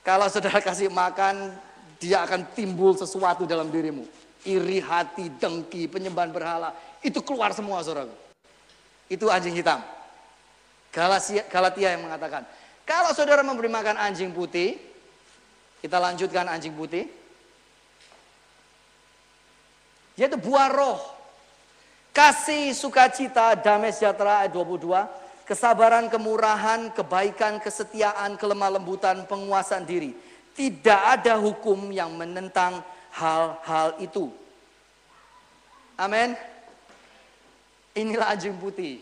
Kalau saudara kasih makan, dia akan timbul sesuatu dalam dirimu. Iri hati, dengki, penyembahan berhala. Itu keluar semua saudara. Itu anjing hitam. Galatia, Galatia yang mengatakan. Kalau saudara memberi makan anjing putih, kita lanjutkan anjing putih. Yaitu buah roh kasih, sukacita, damai sejahtera ayat 22, kesabaran, kemurahan, kebaikan, kesetiaan, kelemah lembutan, penguasaan diri. Tidak ada hukum yang menentang hal-hal itu. Amin. Inilah anjing putih.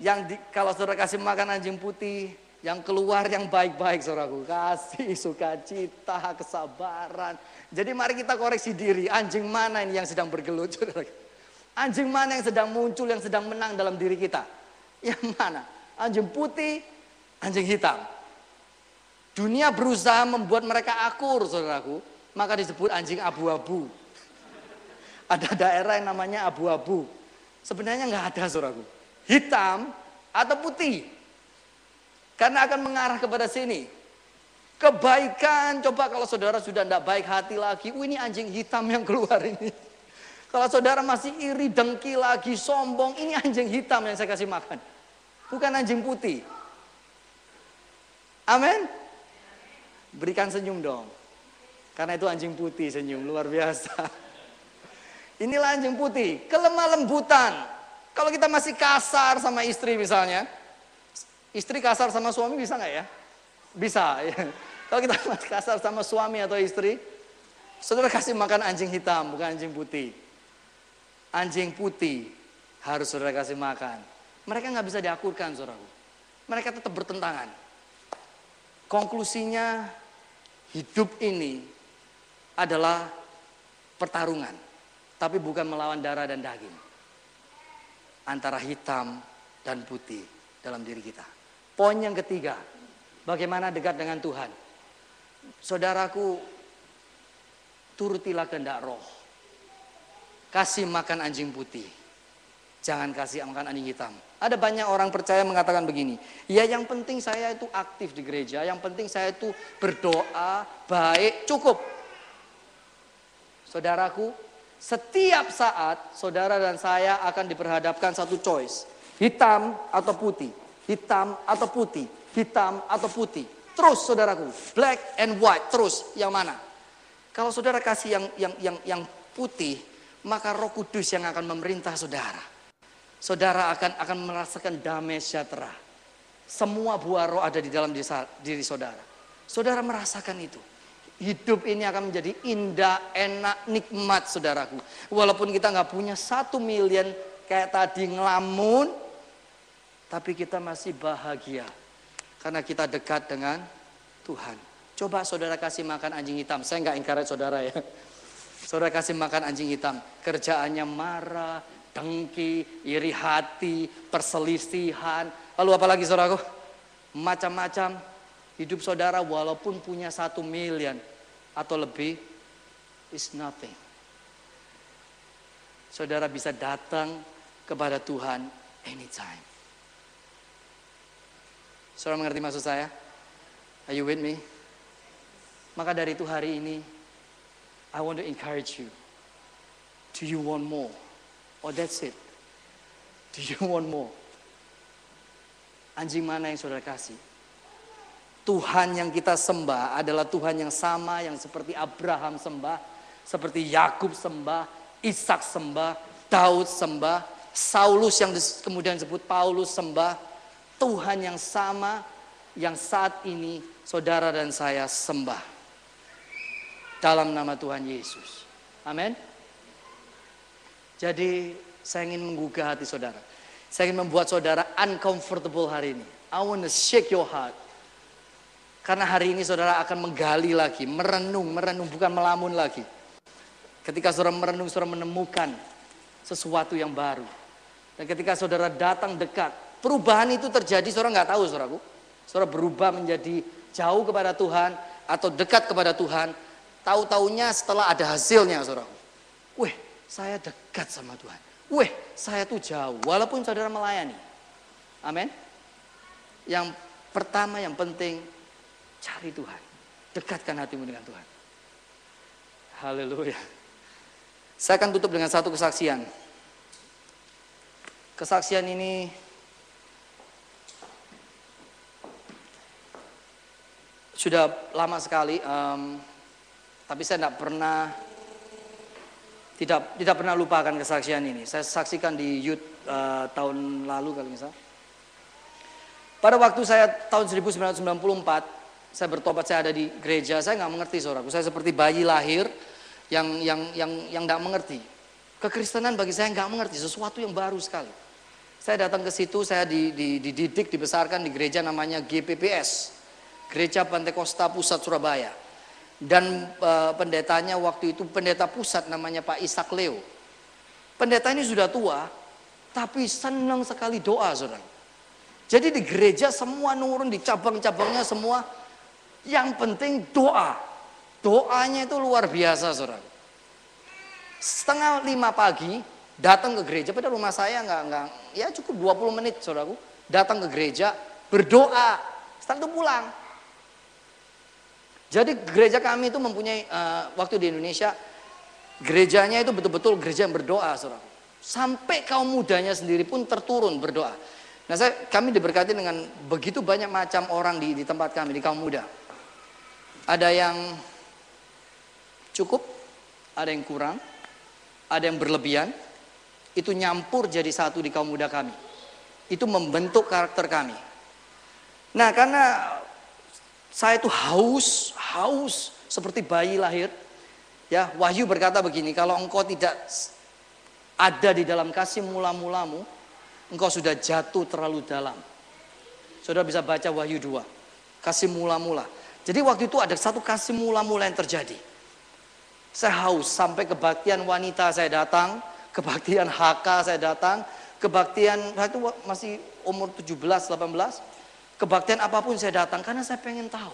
Yang di, kalau saudara kasih makan anjing putih, yang keluar yang baik-baik saudaraku. Kasih, sukacita, kesabaran. Jadi mari kita koreksi diri. Anjing mana ini yang sedang bergelut? Anjing mana yang sedang muncul, yang sedang menang dalam diri kita? Yang mana? Anjing putih, anjing hitam. Dunia berusaha membuat mereka akur, saudaraku. Maka disebut anjing abu-abu. Ada daerah yang namanya abu-abu. Sebenarnya nggak ada, saudaraku. Hitam atau putih. Karena akan mengarah kepada sini. Kebaikan, coba kalau saudara sudah tidak baik hati lagi. Oh ini anjing hitam yang keluar ini. Kalau saudara masih iri, dengki lagi, sombong, ini anjing hitam yang saya kasih makan. Bukan anjing putih. Amin. Berikan senyum dong. Karena itu anjing putih senyum, luar biasa. Inilah anjing putih, kelemah lembutan. Kalau kita masih kasar sama istri misalnya, istri kasar sama suami bisa nggak ya? Bisa. Ya. Kalau kita kasar sama suami atau istri, saudara kasih makan anjing hitam, bukan anjing putih anjing putih harus saudara kasih makan. Mereka nggak bisa diakurkan saudara. Mereka tetap bertentangan. Konklusinya hidup ini adalah pertarungan. Tapi bukan melawan darah dan daging. Antara hitam dan putih dalam diri kita. Poin yang ketiga, bagaimana dekat dengan Tuhan. Saudaraku, turutilah kehendak roh kasih makan anjing putih. Jangan kasih makan anjing hitam. Ada banyak orang percaya mengatakan begini, ya yang penting saya itu aktif di gereja, yang penting saya itu berdoa, baik, cukup. Saudaraku, setiap saat saudara dan saya akan diperhadapkan satu choice. Hitam atau putih, hitam atau putih, hitam atau putih. Terus saudaraku, black and white, terus yang mana? Kalau saudara kasih yang yang yang yang putih, maka Roh Kudus yang akan memerintah saudara. Saudara akan akan merasakan damai sejahtera. Semua buah roh ada di dalam diri saudara. Saudara merasakan itu. Hidup ini akan menjadi indah, enak, nikmat saudaraku. Walaupun kita nggak punya satu miliar kayak tadi ngelamun, tapi kita masih bahagia. Karena kita dekat dengan Tuhan. Coba saudara kasih makan anjing hitam. Saya nggak ingkar saudara ya. Saudara kasih makan anjing hitam. Kerjaannya marah, dengki, iri hati, perselisihan. Lalu apa lagi saudaraku? Macam-macam. Hidup saudara walaupun punya satu miliar atau lebih, is nothing. Saudara bisa datang kepada Tuhan anytime. Saudara mengerti maksud saya? Are you with me? Maka dari itu hari ini, I want to encourage you. Do you want more? Oh that's it. Do you want more? Anjing mana yang saudara kasih? Tuhan yang kita sembah adalah Tuhan yang sama yang seperti Abraham sembah, seperti Yakub sembah, Ishak sembah, Daud sembah, Saulus yang kemudian disebut Paulus sembah, Tuhan yang sama yang saat ini saudara dan saya sembah. Dalam nama Tuhan Yesus. Amin. Jadi saya ingin menggugah hati saudara. Saya ingin membuat saudara uncomfortable hari ini. I want to shake your heart. Karena hari ini saudara akan menggali lagi, merenung, merenung bukan melamun lagi. Ketika saudara merenung, saudara menemukan sesuatu yang baru. Dan ketika saudara datang dekat, perubahan itu terjadi, saudara nggak tahu saudaraku. Saudara berubah menjadi jauh kepada Tuhan atau dekat kepada Tuhan. Tahu-taunya setelah ada hasilnya saudaraku. Wih, saya dekat sama Tuhan. Wih, saya tuh jauh, walaupun saudara melayani. Amin. Yang pertama yang penting, cari Tuhan. Dekatkan hatimu dengan Tuhan. Haleluya. Saya akan tutup dengan satu kesaksian. Kesaksian ini sudah lama sekali, um, tapi saya tidak pernah tidak tidak pernah lupakan kesaksian ini. Saya saksikan di youth uh, tahun lalu kalau misal. Pada waktu saya tahun 1994, saya bertobat, saya ada di gereja, saya nggak mengerti saudaraku. Saya seperti bayi lahir, yang yang yang yang tidak mengerti. Kekristenan bagi saya nggak mengerti sesuatu yang baru sekali. Saya datang ke situ, saya dididik, dibesarkan di gereja namanya GPPS, Gereja Pantekosta Pusat Surabaya. Dan e, pendetanya waktu itu pendeta pusat namanya Pak Ishak Leo. Pendeta ini sudah tua, tapi senang sekali doa, saudara. Jadi di gereja semua nurun di cabang-cabangnya semua, yang penting doa. Doanya itu luar biasa saudara. Setengah lima pagi datang ke gereja, pada rumah saya nggak nggak ya cukup 20 menit saudaraku. Datang ke gereja berdoa, setelah itu pulang. Jadi gereja kami itu mempunyai uh, waktu di Indonesia gerejanya itu betul-betul gereja yang berdoa saudara. Sampai kaum mudanya sendiri pun terturun berdoa. Nah saya, kami diberkati dengan begitu banyak macam orang di, di tempat kami, di kaum muda. Ada yang cukup, ada yang kurang, ada yang berlebihan, itu nyampur jadi satu di kaum muda kami. Itu membentuk karakter kami. Nah karena saya itu haus, haus seperti bayi lahir. Ya, Wahyu berkata begini, kalau engkau tidak ada di dalam kasih mula-mulamu, engkau sudah jatuh terlalu dalam. Saudara bisa baca Wahyu 2, kasih mula-mula. Jadi waktu itu ada satu kasih mula-mula yang terjadi. Saya haus sampai kebaktian wanita saya datang, kebaktian HK saya datang, kebaktian itu masih umur 17, 18. Kebaktian apa pun saya datang karena saya pengen tahu.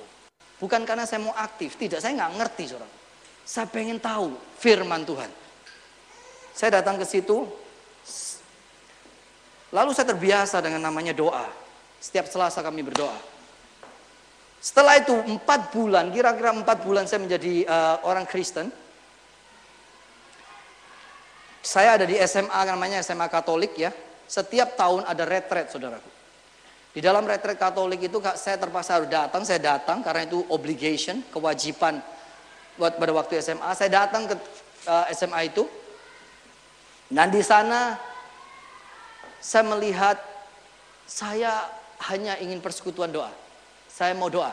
Bukan karena saya mau aktif, tidak, saya nggak ngerti saudara. Saya pengen tahu firman Tuhan. Saya datang ke situ, lalu saya terbiasa dengan namanya doa. Setiap selasa kami berdoa. Setelah itu empat bulan, kira-kira empat bulan saya menjadi uh, orang Kristen. Saya ada di SMA namanya SMA Katolik ya. Setiap tahun ada retret saudaraku. Di dalam retret Katolik itu saya terpaksa harus datang, saya datang karena itu obligation, kewajiban buat pada waktu SMA. Saya datang ke eh, SMA itu. Dan di sana saya melihat saya hanya ingin persekutuan doa. Saya mau doa.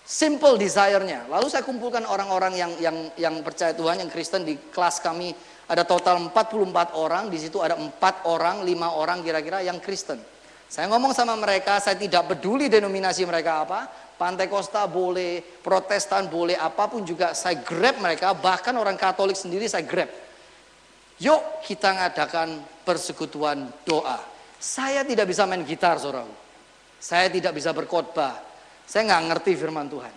Simple desire-nya. Lalu saya kumpulkan orang-orang yang yang yang percaya Tuhan, yang Kristen di kelas kami ada total 44 orang, di situ ada 4 orang, 5 orang kira-kira yang Kristen. Saya ngomong sama mereka, saya tidak peduli denominasi mereka apa, Pantai Costa boleh, Protestan boleh, apa pun juga saya grab mereka, bahkan orang Katolik sendiri saya grab. Yuk kita ngadakan persekutuan doa. Saya tidak bisa main gitar, saudara. Saya tidak bisa berkhotbah. Saya nggak ngerti firman Tuhan.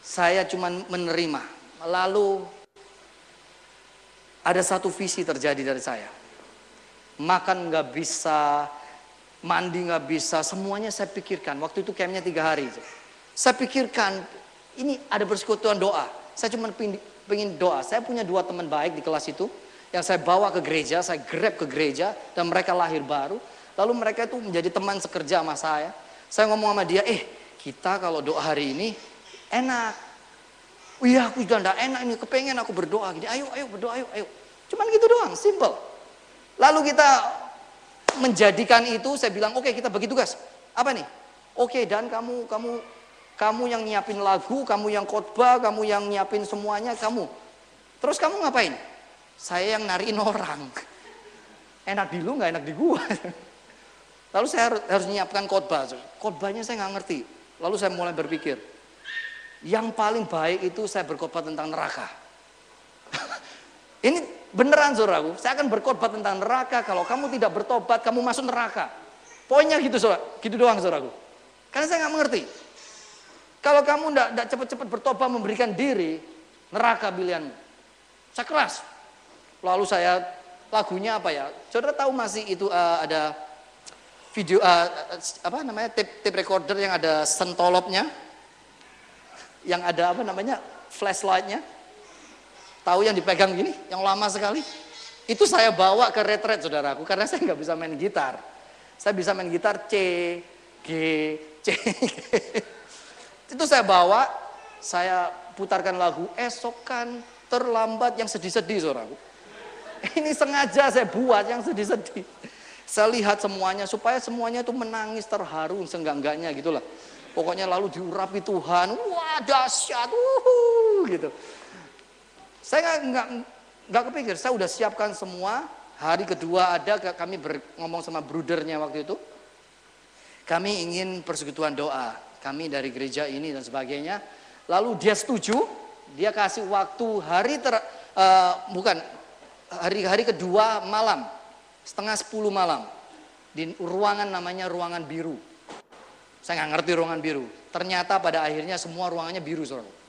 Saya cuma menerima. Lalu ada satu visi terjadi dari saya. Makan nggak bisa, mandi nggak bisa, semuanya saya pikirkan. Waktu itu campnya tiga hari. Saya pikirkan, ini ada persekutuan doa. Saya cuma pengen doa. Saya punya dua teman baik di kelas itu, yang saya bawa ke gereja, saya grab ke gereja, dan mereka lahir baru. Lalu mereka itu menjadi teman sekerja sama saya. Saya ngomong sama dia, eh kita kalau doa hari ini enak. Iya aku juga enggak enak ini, kepengen aku berdoa gini. Ayo, ayo berdoa, ayo, ayo. Cuman gitu doang, simple. Lalu kita menjadikan itu, saya bilang, oke okay, kita bagi tugas. Apa nih? Oke, okay, dan kamu kamu kamu yang nyiapin lagu, kamu yang khotbah, kamu yang nyiapin semuanya, kamu. Terus kamu ngapain? Saya yang nariin orang. Enak di lu, nggak enak di gua. Lalu saya harus, harus menyiapkan khotbah. Khotbahnya saya nggak ngerti. Lalu saya mulai berpikir, yang paling baik itu saya berkhotbah tentang neraka. Ini beneran saudaraku, saya akan berkhotbah tentang neraka. Kalau kamu tidak bertobat, kamu masuk neraka. Poinnya gitu saudara, gitu doang saudaraku. Karena saya nggak mengerti. Kalau kamu tidak cepat-cepat bertobat memberikan diri, neraka pilihanmu. Saya keras. Lalu saya lagunya apa ya? Saudara tahu masih itu uh, ada video uh, apa namanya tape, tape recorder yang ada sentolopnya, yang ada apa namanya flashlightnya. Tahu yang dipegang gini, yang lama sekali. Itu saya bawa ke retret saudaraku karena saya nggak bisa main gitar. Saya bisa main gitar C, G, C. Itu saya bawa, saya putarkan lagu, esokan terlambat yang sedih-sedih saudaraku. Ini sengaja saya buat yang sedih-sedih. Saya lihat semuanya supaya semuanya itu menangis terharu seenggak-enggaknya gitulah. Pokoknya lalu diurapi Tuhan, wah dahsyat, wuhu, gitu. Saya nggak nggak kepikir, saya udah siapkan semua. Hari kedua ada kami ber, ngomong sama brudernya waktu itu. Kami ingin persekutuan doa kami dari gereja ini dan sebagainya. Lalu dia setuju, dia kasih waktu hari ter, uh, bukan hari-hari kedua malam, setengah sepuluh malam di ruangan namanya ruangan biru. Saya nggak ngerti ruangan biru. Ternyata pada akhirnya semua ruangannya biru, saudara.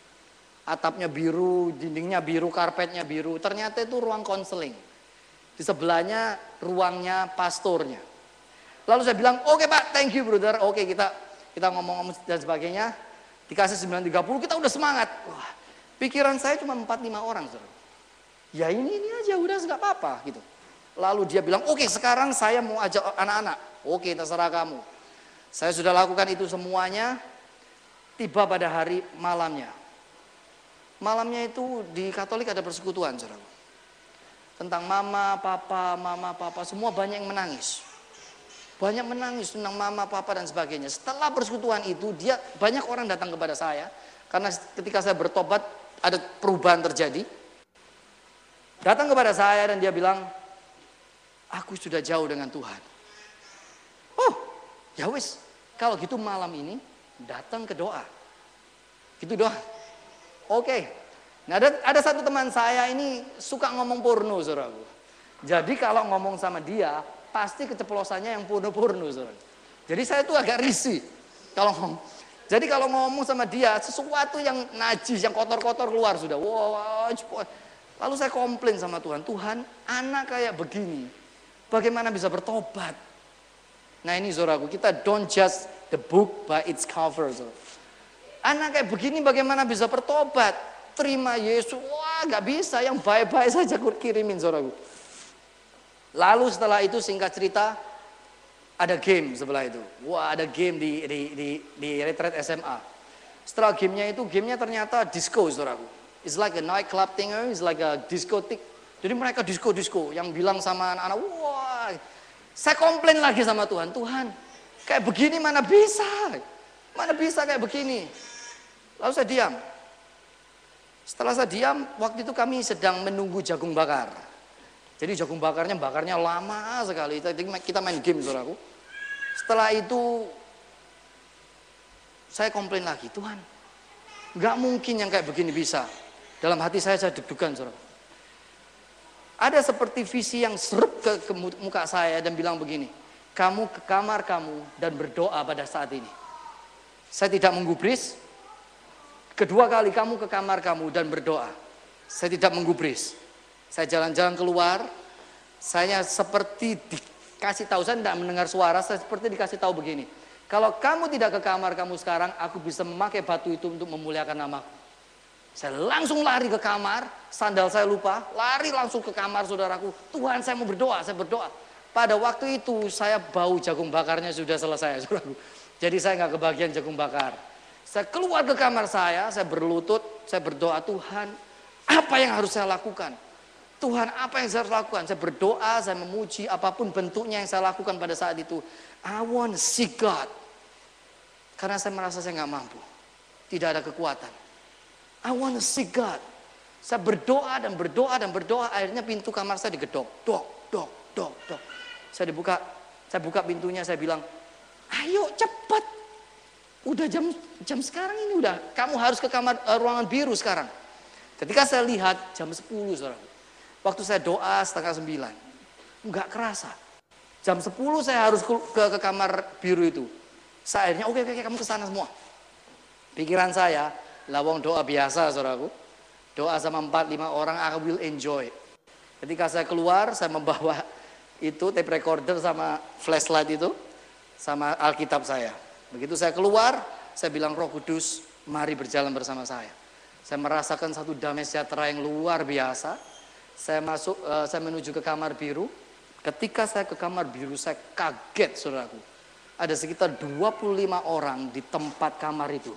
Atapnya biru, dindingnya biru, karpetnya biru. Ternyata itu ruang konseling. Di sebelahnya ruangnya pastornya. Lalu saya bilang, oke okay, pak, thank you brother. Oke okay, kita kita ngomong-ngomong dan sebagainya, dikasih 9.30 kita udah semangat. Wah, pikiran saya cuma 4-5 orang. Saudara. Ya ini, ini aja udah nggak apa-apa gitu. Lalu dia bilang, oke okay, sekarang saya mau ajak anak-anak. Oke okay, terserah kamu. Saya sudah lakukan itu semuanya, tiba pada hari malamnya. Malamnya itu di Katolik ada persekutuan, saudara. Tentang mama, papa, mama, papa, semua banyak yang menangis. Banyak menangis tentang mama, papa dan sebagainya. Setelah persekutuan itu, dia banyak orang datang kepada saya karena ketika saya bertobat ada perubahan terjadi. Datang kepada saya dan dia bilang, aku sudah jauh dengan Tuhan. Oh, ya wis, kalau gitu malam ini datang ke doa. Gitu doa. Oke. Nah ada, ada satu teman saya ini suka ngomong porno, saudaraku. Jadi kalau ngomong sama dia, pasti keceplosannya yang porno-porno. Jadi saya tuh agak risih kalau ngomong. Jadi kalau ngomong sama dia sesuatu yang najis, yang kotor-kotor keluar sudah. Wow, lalu saya komplain sama Tuhan, Tuhan anak kayak begini, bagaimana bisa bertobat? Nah ini zoraku, kita don't judge the book by its cover. Zora. Anak kayak begini bagaimana bisa bertobat? Terima Yesus, wah gak bisa, yang baik-baik saja kirimin zoraku. Lalu setelah itu singkat cerita ada game sebelah itu. Wah ada game di di di, di retret SMA. Setelah gamenya itu gamenya ternyata disco saudaraku. It's like a night club thing, it's like a discotheque. Jadi mereka disco-disco yang bilang sama anak-anak, wah, saya komplain lagi sama Tuhan, Tuhan, kayak begini mana bisa, mana bisa kayak begini. Lalu saya diam. Setelah saya diam, waktu itu kami sedang menunggu jagung bakar. Jadi jagung bakarnya bakarnya lama sekali. Kita main game saudaraku. Setelah itu saya komplain lagi, Tuhan, nggak mungkin yang kayak begini bisa. Dalam hati saya saya deg-degan saudara. Ada seperti visi yang seret ke, ke muka saya dan bilang begini, kamu ke kamar kamu dan berdoa pada saat ini. Saya tidak menggubris. Kedua kali kamu ke kamar kamu dan berdoa. Saya tidak menggubris. Saya jalan-jalan keluar, saya seperti dikasih tahu, saya tidak mendengar suara, saya seperti dikasih tahu begini. Kalau kamu tidak ke kamar kamu sekarang, aku bisa memakai batu itu untuk memuliakan namaku. Saya langsung lari ke kamar, sandal saya lupa, lari langsung ke kamar saudaraku. Tuhan saya mau berdoa, saya berdoa. Pada waktu itu saya bau jagung bakarnya sudah selesai saudaraku. Jadi saya nggak kebagian jagung bakar. Saya keluar ke kamar saya, saya berlutut, saya berdoa Tuhan, apa yang harus saya lakukan? Tuhan apa yang saya harus lakukan? Saya berdoa, saya memuji apa pun bentuknya yang saya lakukan pada saat itu. I want to see God. Karena saya merasa saya nggak mampu. Tidak ada kekuatan. I want to see God. Saya berdoa dan berdoa dan berdoa, akhirnya pintu kamar saya digedok. Dok, dok, dok, dok. Saya dibuka, saya buka pintunya, saya bilang, ayo cepat. Udah jam jam sekarang ini udah, kamu harus ke kamar uh, ruangan biru sekarang. Ketika saya lihat jam 10 saudara, waktu saya doa setengah sembilan, nggak kerasa. Jam 10 saya harus ke, ke, ke kamar biru itu. Saya akhirnya, oke, okay, oke, okay, kamu ke sana semua. Pikiran saya, lawang doa biasa saudaraku. Doa sama empat lima orang I will enjoy. Ketika saya keluar saya membawa itu tape recorder sama flashlight itu sama Alkitab saya. Begitu saya keluar, saya bilang Roh Kudus, mari berjalan bersama saya. Saya merasakan satu damai sejahtera yang luar biasa. Saya masuk, uh, saya menuju ke kamar biru. Ketika saya ke kamar biru, saya kaget, saudaraku. Ada sekitar 25 orang di tempat kamar itu.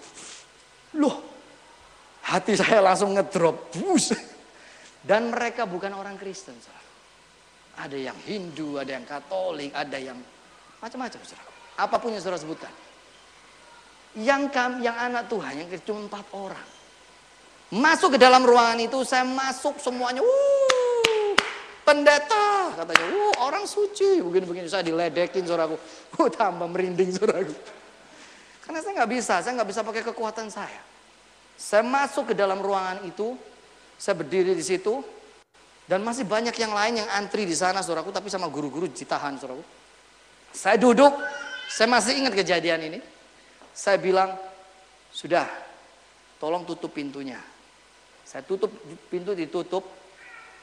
Loh, hati saya langsung ngedrop. Bus. Dan mereka bukan orang Kristen. Saudara. Ada yang Hindu, ada yang Katolik, ada yang macam-macam. Apa pun yang saudara sebutkan. Yang kam, yang anak Tuhan, yang cuma empat orang. Masuk ke dalam ruangan itu, saya masuk semuanya. Wuh, pendeta katanya. Wuh, orang suci. Begini-begini saya diledekin saudaraku. Wuh, tambah merinding saudaraku. Karena saya nggak bisa, saya nggak bisa pakai kekuatan saya. Saya masuk ke dalam ruangan itu, saya berdiri di situ, dan masih banyak yang lain yang antri di sana, saudaraku, tapi sama guru-guru ditahan, saudaraku. Saya duduk, saya masih ingat kejadian ini. Saya bilang, sudah, tolong tutup pintunya. Saya tutup, pintu ditutup,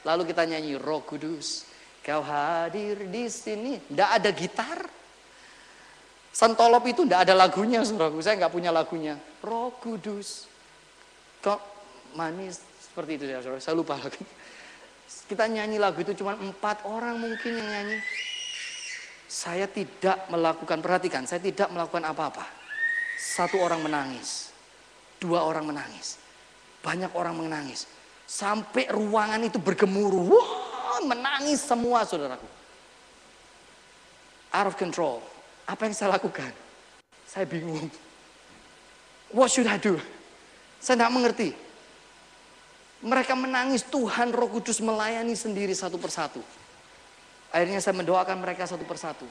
lalu kita nyanyi, Roh Kudus, kau hadir di sini. Tidak ada gitar, Sentolop itu tidak ada lagunya, saudaraku. Saya nggak punya lagunya. Roh Kudus. Kok manis seperti itu saudara. Saya lupa lagi. Kita nyanyi lagu itu cuma empat orang mungkin yang nyanyi. Saya tidak melakukan, perhatikan, saya tidak melakukan apa-apa. Satu orang menangis. Dua orang menangis. Banyak orang menangis. Sampai ruangan itu bergemuruh. Wah, menangis semua saudaraku. Out of control apa yang saya lakukan? Saya bingung. What should I do? Saya tidak mengerti. Mereka menangis Tuhan Roh Kudus melayani sendiri satu persatu. Akhirnya saya mendoakan mereka satu persatu.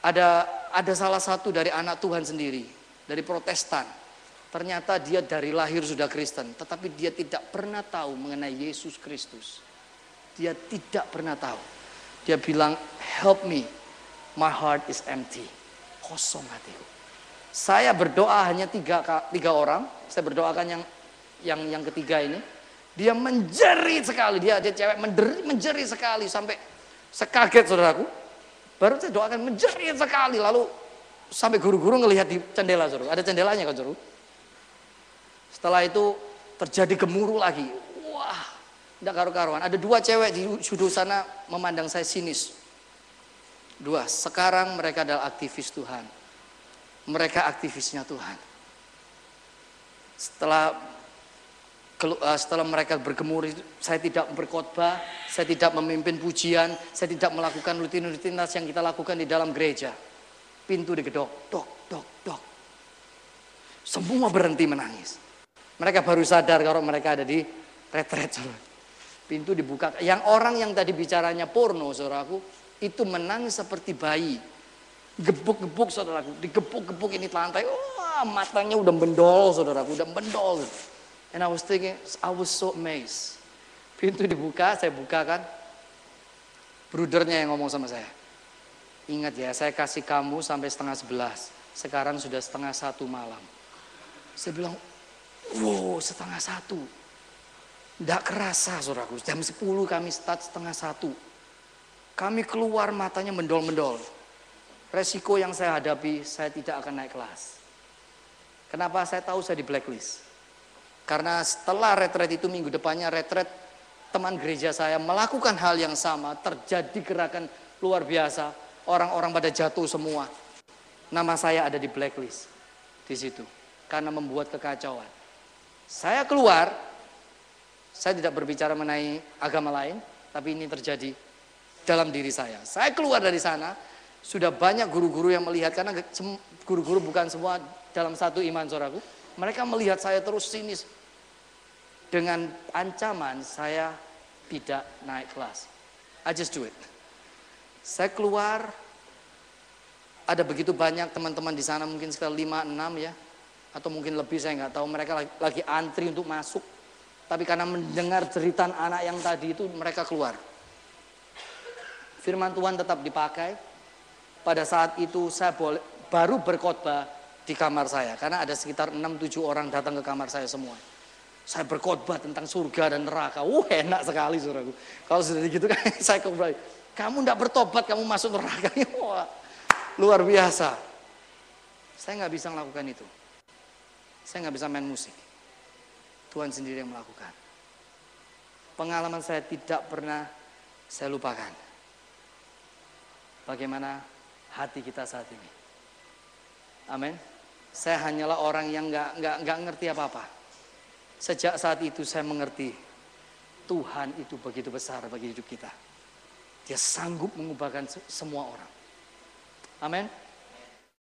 Ada ada salah satu dari anak Tuhan sendiri, dari Protestan. Ternyata dia dari lahir sudah Kristen, tetapi dia tidak pernah tahu mengenai Yesus Kristus. Dia tidak pernah tahu. Dia bilang, "Help me my heart is empty. Kosong hatiku. Saya berdoa hanya tiga, tiga orang. Saya berdoakan yang yang yang ketiga ini. Dia menjerit sekali. Dia dia cewek menjerit, menjerit sekali sampai sekaget saudaraku. Baru saya doakan menjerit sekali. Lalu sampai guru-guru ngelihat di jendela saudara. Ada jendelanya kan saudara. Setelah itu terjadi gemuruh lagi. Wah, tidak karu-karuan. Ada dua cewek di sudut sana memandang saya sinis. Dua, sekarang mereka adalah aktivis Tuhan. Mereka aktivisnya Tuhan. Setelah setelah mereka bergemur, saya tidak berkhotbah, saya tidak memimpin pujian, saya tidak melakukan rutinitas yang kita lakukan di dalam gereja. Pintu digedok, dok, dok, dok. Semua berhenti menangis. Mereka baru sadar kalau mereka ada di retret. Pintu dibuka. Yang orang yang tadi bicaranya porno, saudaraku, itu menangis seperti bayi. Gebuk-gebuk saudaraku, digebuk-gebuk ini lantai, wah matanya udah bendol saudaraku, udah bendol. And I was thinking, I was so amazed. Pintu dibuka, saya buka kan. Brudernya yang ngomong sama saya. Ingat ya, saya kasih kamu sampai setengah sebelas. Sekarang sudah setengah satu malam. Saya bilang, wow setengah satu. Tidak kerasa saudaraku, jam sepuluh kami start setengah satu Kami keluar matanya mendol-mendol. Resiko yang saya hadapi, saya tidak akan naik kelas. Kenapa saya tahu saya di blacklist? Karena setelah retret itu minggu depannya retret teman gereja saya melakukan hal yang sama, terjadi gerakan luar biasa, orang-orang pada jatuh semua. Nama saya ada di blacklist di situ karena membuat kekacauan. Saya keluar, saya tidak berbicara mengenai agama lain, tapi ini terjadi dalam diri saya. Saya keluar dari sana, sudah banyak guru-guru yang melihat karena guru-guru bukan semua dalam satu iman saudaraku. Mereka melihat saya terus sinis. Dengan ancaman saya tidak naik kelas. I just do it. Saya keluar, ada begitu banyak teman-teman di sana mungkin sekitar 5 6 ya. Atau mungkin lebih saya nggak tahu. Mereka lagi, lagi antri untuk masuk. Tapi karena mendengar jeritan anak yang tadi itu mereka keluar. Firman Tuhan tetap dipakai. Pada saat itu saya boleh baru berkhotbah di kamar saya. Karena ada sekitar 6-7 orang datang ke kamar saya semua saya berkhotbah tentang surga dan neraka uh enak sekali saudaraku kalau sudah begitu kan saya kembali kamu tidak bertobat kamu masuk neraka wah Luar biasa. Saya nggak bisa melakukan itu. Saya nggak bisa main musik. Tuhan sendiri yang melakukan. Pengalaman saya tidak pernah saya lupakan. Bagaimana hati kita saat ini. Amin. Saya hanyalah orang yang nggak nggak nggak ngerti apa-apa. Sejak saat itu saya mengerti Tuhan itu begitu besar bagi hidup kita. Dia sanggup mengubahkan semua orang. Amin.